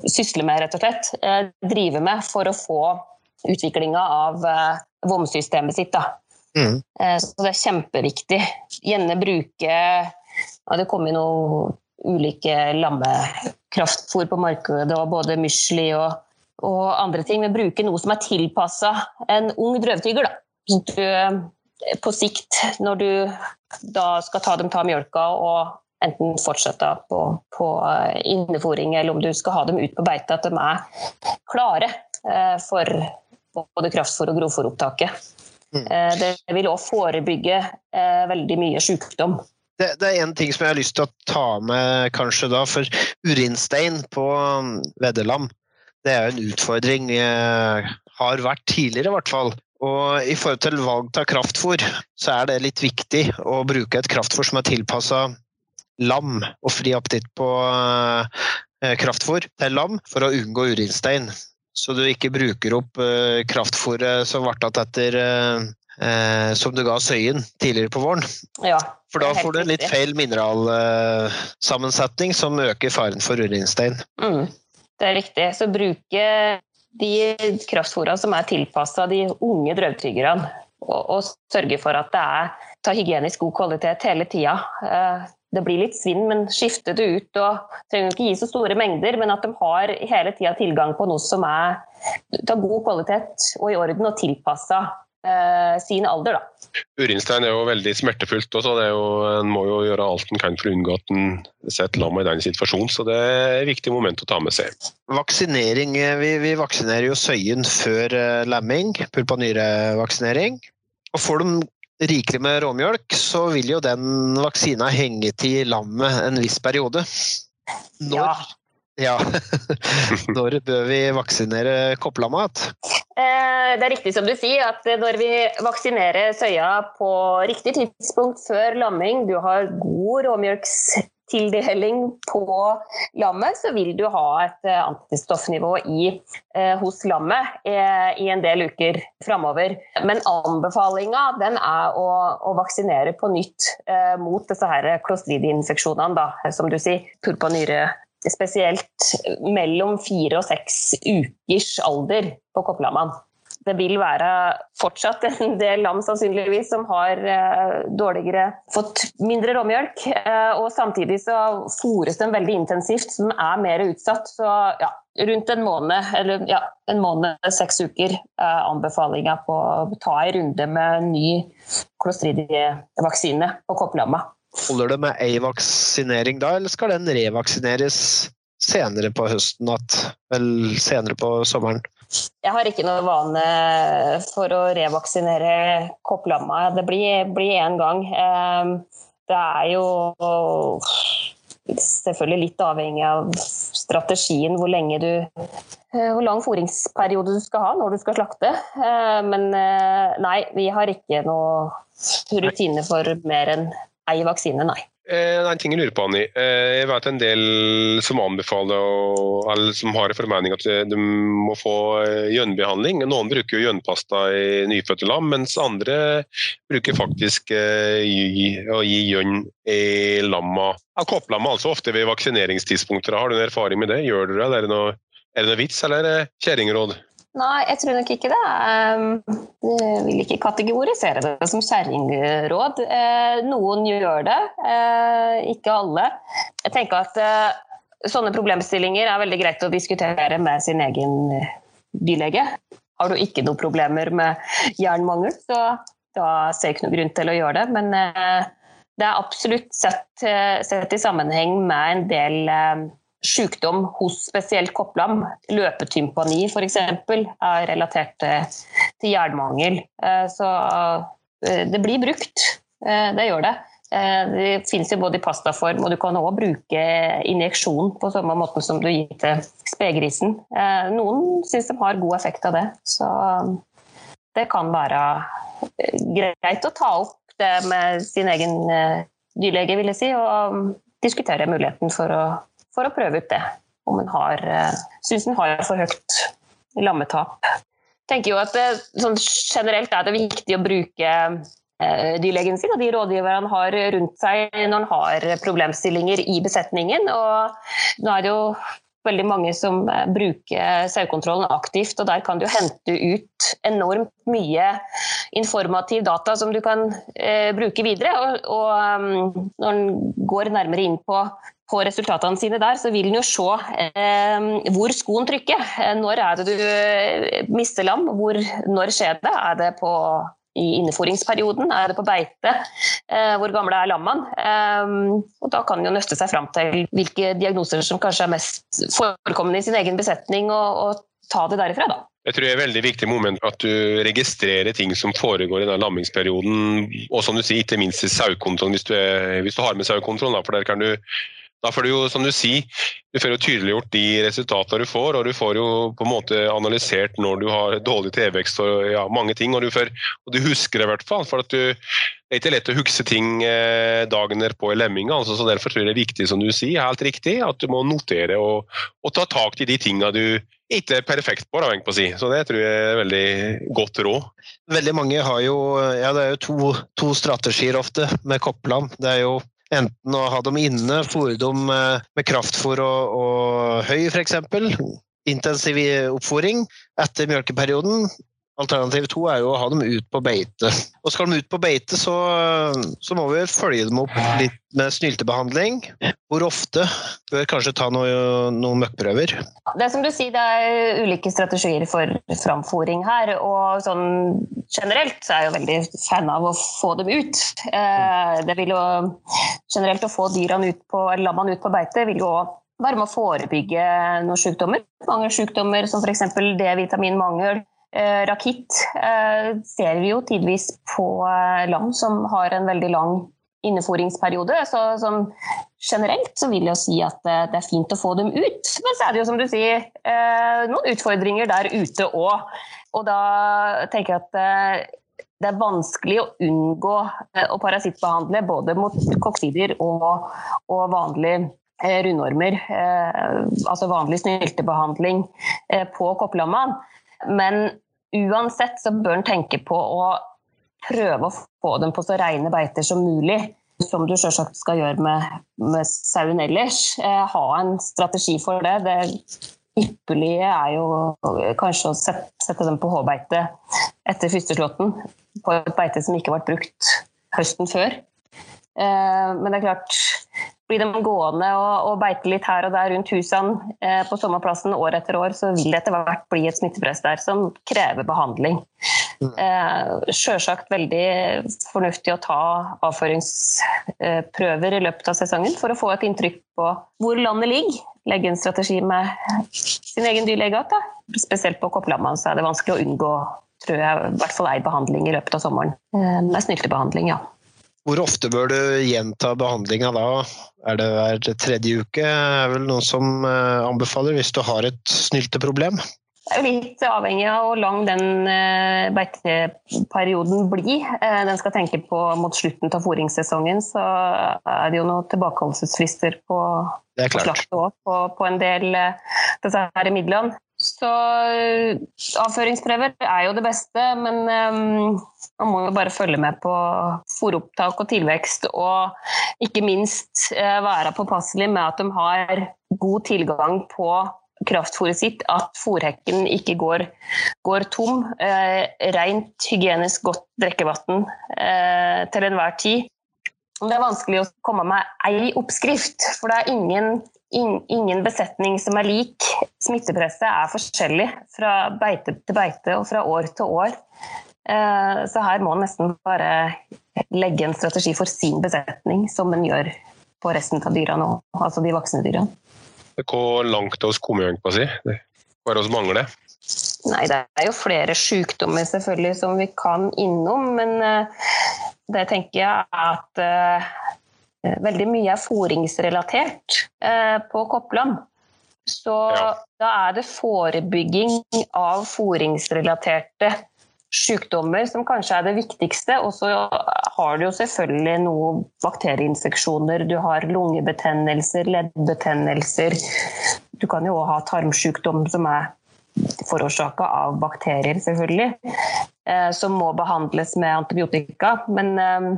sysle med, rett og slett. Eh, drive med for å få utviklinga av vomsystemet sitt. Mm. Eh, så det er kjempeviktig. Gjerne bruke ja, Det kommer noe ulike lammekraftfôr på markedet, og både musli og, og, andre ting. Men bruke noe som er tilpassa en ung drøvtygger. Da. Så du eh, på sikt, når du da skal ta dem ta mjølka og enten fortsette på, på eh, innefòring, eller om du skal ha dem ut på beite, at de er klare eh, for både kraftfôr og grovfòropptaket. Mm. Det vil òg forebygge veldig mye sykdom det, det, er en ting som jeg har lyst til å ta med kanskje da, for urinstein på um, veddelam. Det er jo en utfordring. Eh, har vært tidligere, i hvert fall. Og i forhold til valg av kraftfôr, så er det litt viktig å bruke et kraftfôr som er tilpassa lam og fri appetitt på eh, kraftfôr til lam for å unngå urinstein. Så du ikke bruker opp eh, kraftfôret som ble igjen etter eh, som du ga søyen tidligere på våren. Ja, for da får du en litt feil mineralsammensetning som øker faren for urinstein. Mm, det er riktig. Så bruke de kraftfôrene som er tilpassa de unge drøvtyggerne, og, og, sørge for at det er ta hygienisk god kvalitet hele tida. Eh, det blir litt svinn, men skifte det ut. og Trenger ikke gi så store mengder, men at de har hele tida tilgang på noe som er av god kvalitet og i orden og tilpassa eh, sin alder. Da. Urinstein er jo veldig smertefullt. Også. Jo, en må jo gjøre alt en kan for å unngå at en setter lammet i den situasjonen. Så det er et viktig moment å ta med seg. Vaksinering. Eh, vi, vi vaksinerer jo søyen før uh, lemming, pulpanyrevaksinering. Og får de rikelig med råmjølk, så vil jo den vaksina henge til lammet en viss periode. Når, ja. Ja. <laughs> Når bør vi vaksinere koppelammet? Eh, det er riktig som du sier, at når vi vaksinerer søya på riktig tidspunkt før lamming, du har god råmjølkstildeling på lammet, så vil du ha et eh, antistoffnivå i, eh, hos lammet i en del uker framover. Men anbefalinga er å, å, vaksinere på nytt mot disse her som du sier. Purpanyre spesielt mellom fire og seks ukers alder på kopplammene. Det vil være fortsatt en del lam sannsynligvis som har uh, dårligere fått mindre råmjølk. Uh, og samtidig så fôres den veldig intensivt, som er mer utsatt. Så ja, rundt en måned, eller ja, en måned, seks uker, er anbefalinga på å ta en runde med ny klostridivaksine på kopplamma. Holder det med ei vaksinering da, eller skal den revaksineres senere på høsten? At, vel senere på sommeren? Jeg har ikke noe vane for å revaksinere kopplamma. Det blir én gang. Ehm, det er jo selvfølgelig litt avhengig av strategien, hvor du eh, hvor lang foringsperiode du skal ha når du skal slakte. Ehm, men eh, nei, vi har ikke noe rutine for mer enn ei vaksine, nei. Eh, en ting jeg lurer på, Anni. Eh, jeg vet en del som anbefaler eller som har en formening at de må få eh, gjønnbehandling. Noen bruker jo gjønnpasta i nyfødte lam, mens andre bruker faktisk å gi gjønn i lamma. Ja, Kopplamma altså ofte ved vaksineringstidspunkter. Har du en erfaring med det? Gjør du det? Er det noe, er det noe vits, eller er det kjerringråd? Nei, jeg tror nok ikke det. Ehm, jeg vil ikke kategorisere det som kjerringråd. Eh, noen gjør det, eh, ikke alle. Jeg tenker at eh, sånne problemstillinger er veldig greit å diskutere med sin egen dyrlege. har du ikke noen problemer med jernmangel, så da ser jeg ikke noen grunn til å gjøre det. Men det er absolutt sett, sett, i sammenheng med en del sykdom hos spesielt kopplam. Løpetympani f.eks. er relatert til jernmangel. Så det blir brukt. Det gjør det. Det finnes jo både i pastaform, og du kan òg bruke injeksjon på samme måte som du gir til spedgrisen. Noen syns de har god effekt av det, så det kan være greit å ta opp det med sin egen dyrlege, vil jeg si, og um, diskutere muligheten for å, for å, prøve ut det. Om en har uh, syns en har for høyt lammetap. Jeg tenker jo at det, sånn generelt er det viktig å bruke uh, dyrlegen sin og de rådgiverne han har rundt seg når han har problemstillinger i besetningen. Og nå er det jo veldig mange som eh, bruker sauekontrollen aktivt, og der kan du hente ut enormt mye informativ data som du kan eh, bruke videre. Og, og um, når en går nærmere inn på, på, resultatene sine der, så vil en jo se eh, hvor skoen trykker. Eh, når er det du mister lam? Hvor, når skjer det? Er det på i inneforingsperioden? Er det på beite? Eh, hvor gamle er lammene? Eh, og da kan en jo nøste seg fram til hvilke diagnoser som kanskje er mest forekommende i sin egen besetning, og, og ta det derifra, da. Jeg tror det er et veldig viktig moment at du registrerer ting som foregår i denne lammingsperioden. Og som du sier, ikke minst i sauekontrollen, hvis, hvis, du har med sauekontroll. For der kan du da får du jo, som du sier, du får jo tydeliggjort de resultatene du får, og du får jo på en måte analysert når du har dårlig tilvekst og ja, mange ting. Og du, får, og du husker det i hvert fall. for at du, Det er ikke lett å huske ting eh, dagen på i lemminga. Altså, så derfor tror jeg det er viktig, som du sier, helt riktig, at du må notere og, og ta tak i de tingene du ikke er perfekt på, da, på si. Så det tror jeg er veldig godt råd. Veldig mange har jo ja, det er jo to, to strategier ofte med koppland. Det er jo Enten å ha dem inne, fôre dem med kraftfôr og, og høy f.eks. Intensiv oppfòring etter mjølkeperioden. Alternativ to er jo å ha dem ut på beite. Og skal de ut på beite, så, så må vi følge dem opp litt med snyltebehandling. Hvor ofte? Bør kanskje ta noen, møkkprøver. Det er som du sier, det er ulike strategier for framfòring her. Og sånn generelt så er jeg jo veldig fan av å få dem ut. Eh, det vil jo generelt å få dyrene ut på, eller lammene ut på beite vil jo være med å forebygge noen sykdommer. Mange sykdommer som f.eks. D-vitaminmangel rakitt eh, ser vi jo tidvis på land som har en veldig lang inneforingsperiode. Så sånn, generelt så vil jeg si at det er fint å få dem ut. Men så er det jo som du sier noen utfordringer der ute òg. Og da tenker jeg at det er vanskelig å unngå å parasittbehandle både mot koksider og, og vanlige rundormer. Altså vanlig snyltebehandling på kopplammaen. Men uansett så bør en tenke på å prøve å få dem på så rene beiter som mulig. Som du selvsagt skal gjøre med, med sauen ellers. Eh, ha en strategi for det. Det ypperlige er jo kanskje å sette, sette dem på H-beite etter fyrsteslåtten. På et beite som ikke ble brukt høsten før. Eh, men det er klart, blir de gående og, og beite litt her og der rundt husene eh, på sommerplassen år etter år, så vil det etter hvert bli et smittepress der som krever behandling. Mm. Eh, Sjølsagt veldig fornuftig å ta avføringsprøver i løpet av sesongen for å få et inntrykk på hvor landet ligger. Legge en strategi med sin egen dyrlege. Spesielt på kopplammene så er det vanskelig å unngå tror jeg, i hvert fall ei behandling i løpet av sommeren. Eh, med snyltebehandling, ja. Hvor ofte bør du gjenta behandlinga da? Er det hver tredje uke? er vel noen som eh, anbefaler hvis du har et snylteproblem? Det er litt avhengig av hvor lang den eh, beiteperioden blir. Eh, den skal tenke på mot slutten av fôringssesongen, så er det jo noen tilbakeholdelsesfrister på, slakt på, på, en del disse her midlene. Så avføringsprøver er jo det beste, men um, man må jo bare følge med på fòropptak og tilvekst. Og ikke minst uh, være påpasselig med at de har god tilgang på kraftfôret sitt, at fòrhekken ikke går, går tom. Uh, rent, hygienisk godt drikkevann uh, til enhver tid. Det er vanskelig å komme med ei oppskrift, for det er ingen ingen besetning som er lik. Smittepresset er forskjellig fra beite til beite og fra år til år. Eh, så her må en nesten bare legge en strategi for sin besetning, som en gjør på resten av dyra nå, altså de voksne dyra. Hvor langt hos kommet på å si? Det vi mangler? Nei, det er jo flere sykdommer selvfølgelig som vi kan innom, men eh, det tenker jeg at uh, veldig mye er fôringsrelatert uh, på Koppland. Så ja. da er det forebygging av foringsrelaterte sykdommer som kanskje er det viktigste. Og så har du jo selvfølgelig noen bakterieinfeksjoner. Du har lungebetennelser, leddbetennelser. Du kan jo òg ha tarmsykdom som er forårsaka av bakterier, selvfølgelig. Eh, som må behandles med antibiotika. Men eh,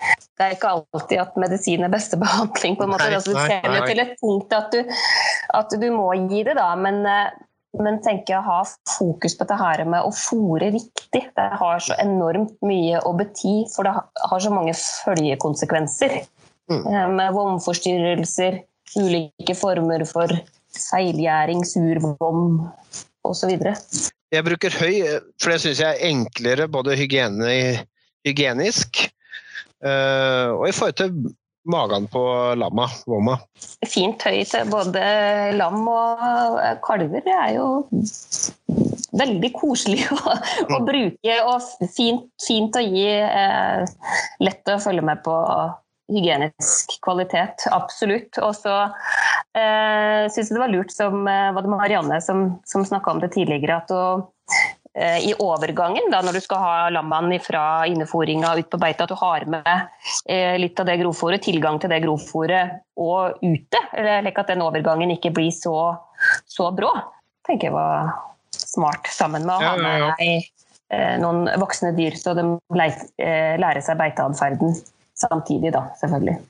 det er ikke alltid at medisin er beste <laughs> behandling. på en måte. Nei, altså, du ser til et punkt at du, at du må gi det, da. Men eh, men tenker jeg å ha fokus på dette her med å fòre riktig. Det har så enormt mye å bety, for det har så mange følgekonsekvenser. Mm. Eh, med vomforstyrrelser, ulike former for feilgjæring, survom osv. Jeg bruker høy, for det syns jeg er enklere både hygiene, hygienisk og i forhold til magen på lamma, vomma. Fint høy til både lam og kalver. Det er jo veldig koselig <laughs> å, å mm. bruke og fint, fint å gi. Eh, lett å følge med på hygienisk kvalitet, absolutt. Og så eh, syns jeg det var lurt, som eh, var det Marianne som, som snakka om det tidligere, at å Eh, i overgangen, da, når du skal ha lammene fra innefòringa ut på beite, at du har med eh, litt av det grovfòret, tilgang til det grovfòret og ute. Slik at den overgangen ikke blir så, så brå. tenker jeg var smart, sammen med å ha med deg eh, noen voksne dyr, så de lærer seg beiteatferden samtidig, da, selvfølgelig.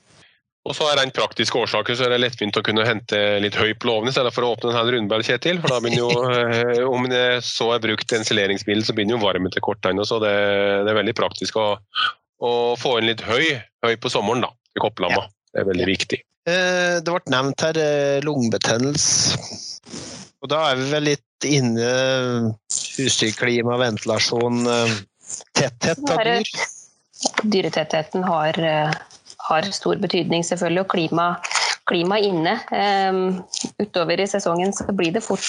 Og så er det en praktisk årsak så er det lettvint å kunne hente litt høy på låven i stedet for å åpne en rundbær, Kjetil. For da begynner jo, eh, om det så er brukt ensileringsmiddel, så begynner jo varmen til korttegnet. Så det, det, er veldig praktisk å, å, få inn litt høy, høy på sommeren da, til koppelamma. Ja. Det er veldig viktig. Eh, det ble nevnt her eh, lungebetennelse. Og da er vi vel litt inne husdyrklima, ventilasjon, tetthet av dyr? Dyretettheten har har stor betydning, selvfølgelig. Og klima, klima inne. Um, utover i sesongen så blir det fort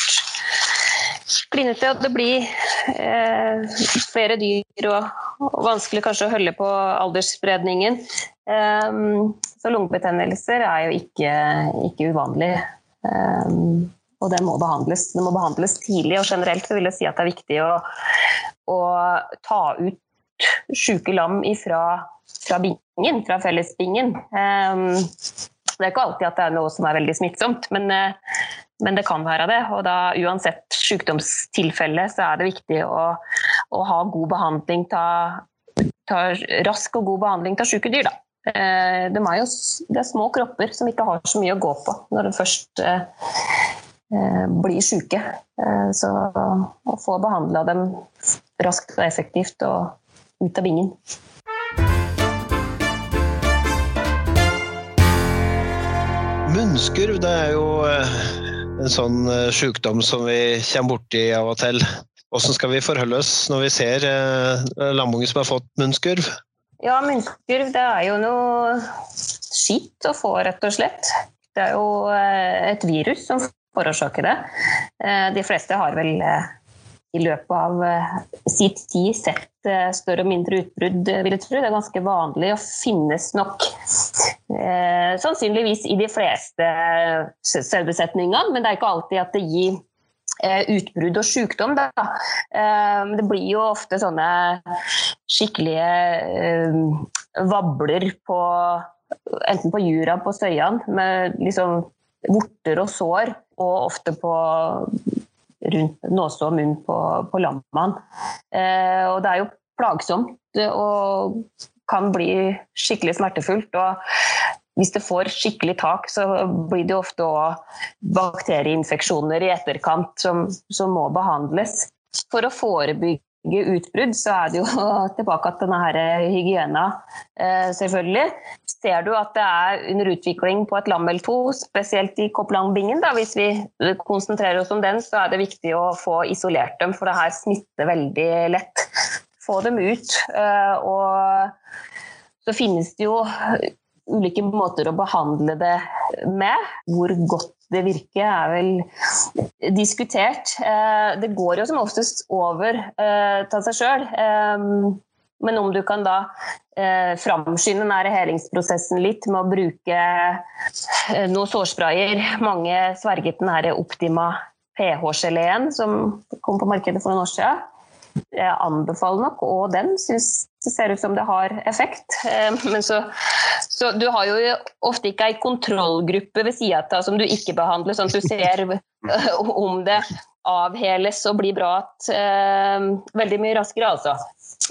klinete, og det blir uh, flere dyr og, og, vanskelig kanskje å holde på aldersspredningen. Um, så lungebetennelser er jo ikke, ikke uvanlig. Um, og det må behandles. Det må behandles tidlig, og generelt vil jeg si at det er viktig å, å ta ut syke lam ifra fra bingen, fra fellesbingen. Ehm, det er ikke alltid at det er noe som er veldig smittsomt, men, eh, men det kan være det. Og da, uansett sykdomstilfelle, så er det viktig å, å ha god behandling ta, ta, rask og god behandling av syke dyr. Da. Eh, de er jo, det er små kropper som ikke har så mye å gå på når de først eh, blir syke. Så å få behandla dem raskt og effektivt og ut av bingen. Munnskurv det er jo eh, en sånn sjukdom som vi kommer borti av og til. Hvordan skal vi forholde oss når vi ser eh, lammunge som har fått munnskurv? Ja, munnskurv det er jo noe skitt å få, rett og slett. Det er jo et virus som forårsaker det. De fleste har vel i løpet av eh, sitt tid sett eh, større og mindre utbrudd, vil jeg tro. Det er ganske vanlig og finnes nok eh, sannsynligvis i de fleste sauebesetningene, men det er ikke alltid at det gir eh, utbrudd og sykdom. Da. Eh, det blir jo ofte sånne skikkelige eh, vabler på enten på jura på støyene, med liksom vorter og sår, og ofte på rundt nåse og munn på, på lammene. Eh, og det er jo plagsomt og kan bli skikkelig smertefullt. og hvis det får skikkelig tak, så blir det ofte bakterieinfeksjoner i etterkant som, som, må behandles. For å forebygge utbrudd, så er det jo <laughs> tilbake til denne her hygiena, selvfølgelig. Ser du at det er under utvikling på et lam eller to, spesielt i Kopplangbingen, hvis vi konsentrerer oss om den, så er det viktig å få isolert dem, for det her smitter veldig lett. Få dem ut. Og så finnes det jo ulike måter å behandle det med. Hvor godt det virke er vel diskutert. Eh, det går jo som oftest over eh, av seg sjøl. Eh, men om du kan da framskynde nære helingsprosessen litt med å bruke noen sårsprayer Mange sverget den Optima pH-geleen som kom på markedet for noen år siden jeg anbefaler nok og den. Syns det ser ut som det har effekt. Eh, men så, så du har jo ofte ikke ei kontrollgruppe ved sida av som du ikke behandler, sånn at du ser <laughs> om det avheles og blir bra igjen eh, veldig mye raskere, altså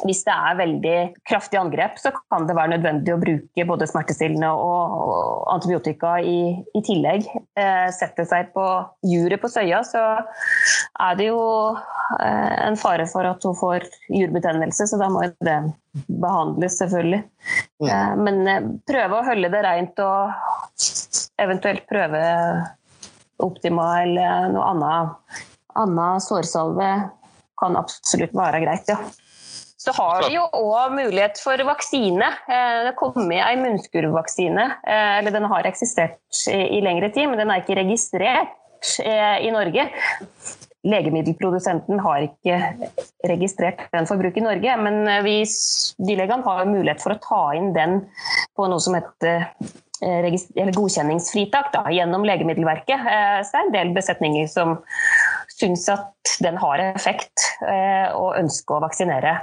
hvis det er veldig kraftig angrep, så kan det være nødvendig å bruke både smertestillende og, antibiotika i, i tillegg. Eh, setter seg på juret på søya, så er det jo eh, en fare for at hun får jurbetennelse, så da må det behandles, selvfølgelig. Mm. Eh, men eh, prøve å holde det rent og eventuelt prøve Optima eller noe annet, annet sårsalve kan absolutt være greit, ja. Så har vi jo òg mulighet for vaksine. Eh, det kommer ei munnskurvvaksine. Eh, eller den har eksistert i lengre tid, men den er ikke registrert eh, i Norge. Legemiddelprodusenten har ikke registrert den for bruk i Norge, men vi dyrlegene har mulighet for å ta inn den på noe som heter godkjenningsfritak da, gjennom Legemiddelverket. Så det er en del besetninger som syns at den har effekt og ønsker å vaksinere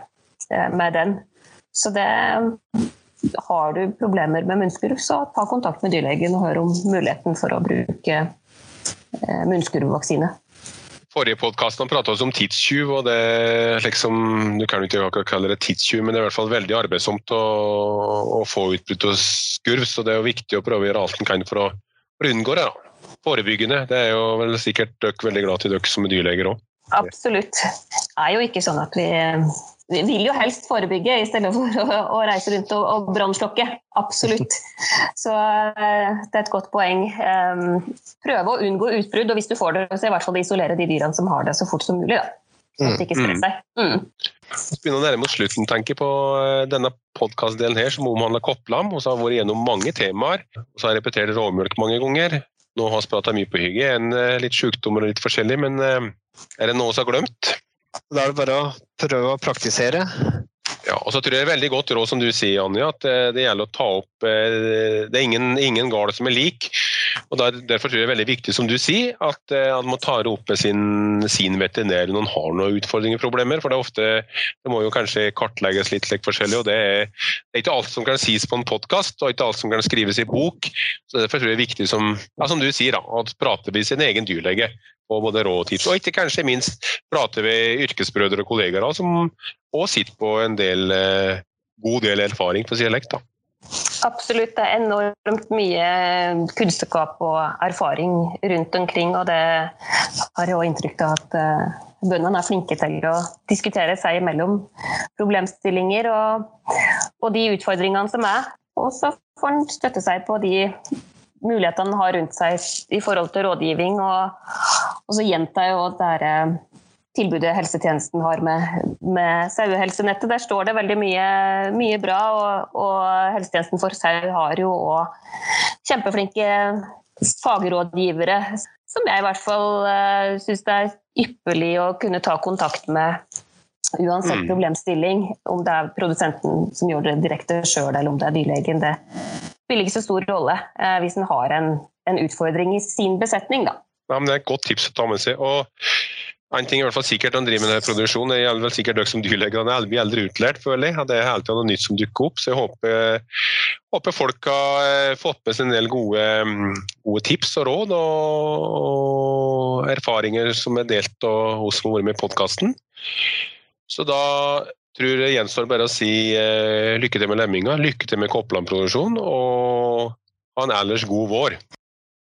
med den. Så det har du problemer med munnskurv, så ta kontakt med dyrlegen og hør om muligheten for å bruke eh, munnskurvvaksine. Forrige podkast prata vi om tidstyv, og det liksom, du kan jo ikke kalle det tidstyv, men det er i hvert fall veldig arbeidsomt å, å få utbrudd av skurv, så det er jo viktig å prøve å gjøre alt en kan for å, for å unngå det. Da. Forebyggende. Det er jo vel sikkert dere veldig glad til, dere som er dyrleger òg. Absolutt. Det er jo ikke sånn at vi vi vil jo helst forebygge i stedet for å, å reise rundt og, og brannslokke. Absolutt. Så uh, det er et godt poeng. Um, prøve å unngå utbrudd, og hvis du får det, så i hvert fall isolere de dyrene som har det så fort som mulig. Da. Så at det ikke stresser seg. Mm. Vi begynner å nærme oss slutten tenker på eh, denne podkastdelen her, som omhandler kopplam. og så har vi vært gjennom mange temaer. og Så har jeg repetert råmjølk mange ganger. Nå har vi prata mye på hygiene, litt sykdommer og litt forskjellig, men er det noe vi har glemt? Da er det bare å prøve å praktisere. Ja, og så tror jeg det er veldig godt råd som du sier, Anja, at eh, det gjelder å ta opp eh, Det er ingen, ingen gard som er lik. og Derfor tror jeg det er veldig viktig, som du sier, at man eh, må ta det opp med sin, sin veterinær når man har noen utfordringer problemer. For det er ofte Det må jo kanskje kartlegges litt like forskjellig, og det er, det er, ikke alt som kan sies på en podkast, og ikke alt som kan skrives i bok. så Derfor tror jeg det er viktig, som, ja, som du sier, da, å prate med sin egen dyrlege og både råd og ikke kanskje minst prate med yrkesbrødre og kollegaer som òg sitter på en del, eh, god del erfaring på dialekt. da. Absolutt. Det er enormt mye kunnskap og erfaring rundt omkring. Og det har jeg òg inntrykk av at eh, bøndene er flinke til å diskutere seg imellom problemstillinger og, og de utfordringene som er. Og så får en støtte seg på de mulighetene har rundt seg i forhold til rådgivning. Og, og så gjentar jeg jo det eh, tilbudet helsetjenesten har med, med sauehelsenettet. Der står det veldig mye, mye bra, og, og, helsetjenesten for sau har jo òg kjempeflinke fagrådgivere som jeg i hvert fall uh, eh, syns det er ypperlig å kunne ta kontakt med uansett mm. problemstilling. Om det er produsenten som gjør det direkte sjøl, eller om det er dyrlegen. Det spiller ikke så stor rolle eh, hvis en har en, en, utfordring i sin besetning. Da. Ja, det er et godt tips å ta med seg. og en ting er i hvert fall sikkert han driver med denne produksjonen, det gjelder vel sikkert dere som dyrleger. Han er aldri utlært, føler jeg. Det er alltid noe nytt som dukker opp. Så jeg håper, håper folk har eh, fått med seg en del gode, mm, gode tips og råd og, og, erfaringer som er delt av oss som har vært med i podkasten. Så da tror det gjenstår bare å si eh, lykke til med lemminga, lykke til med Koppland-produksjonen og ha en ellers god vår.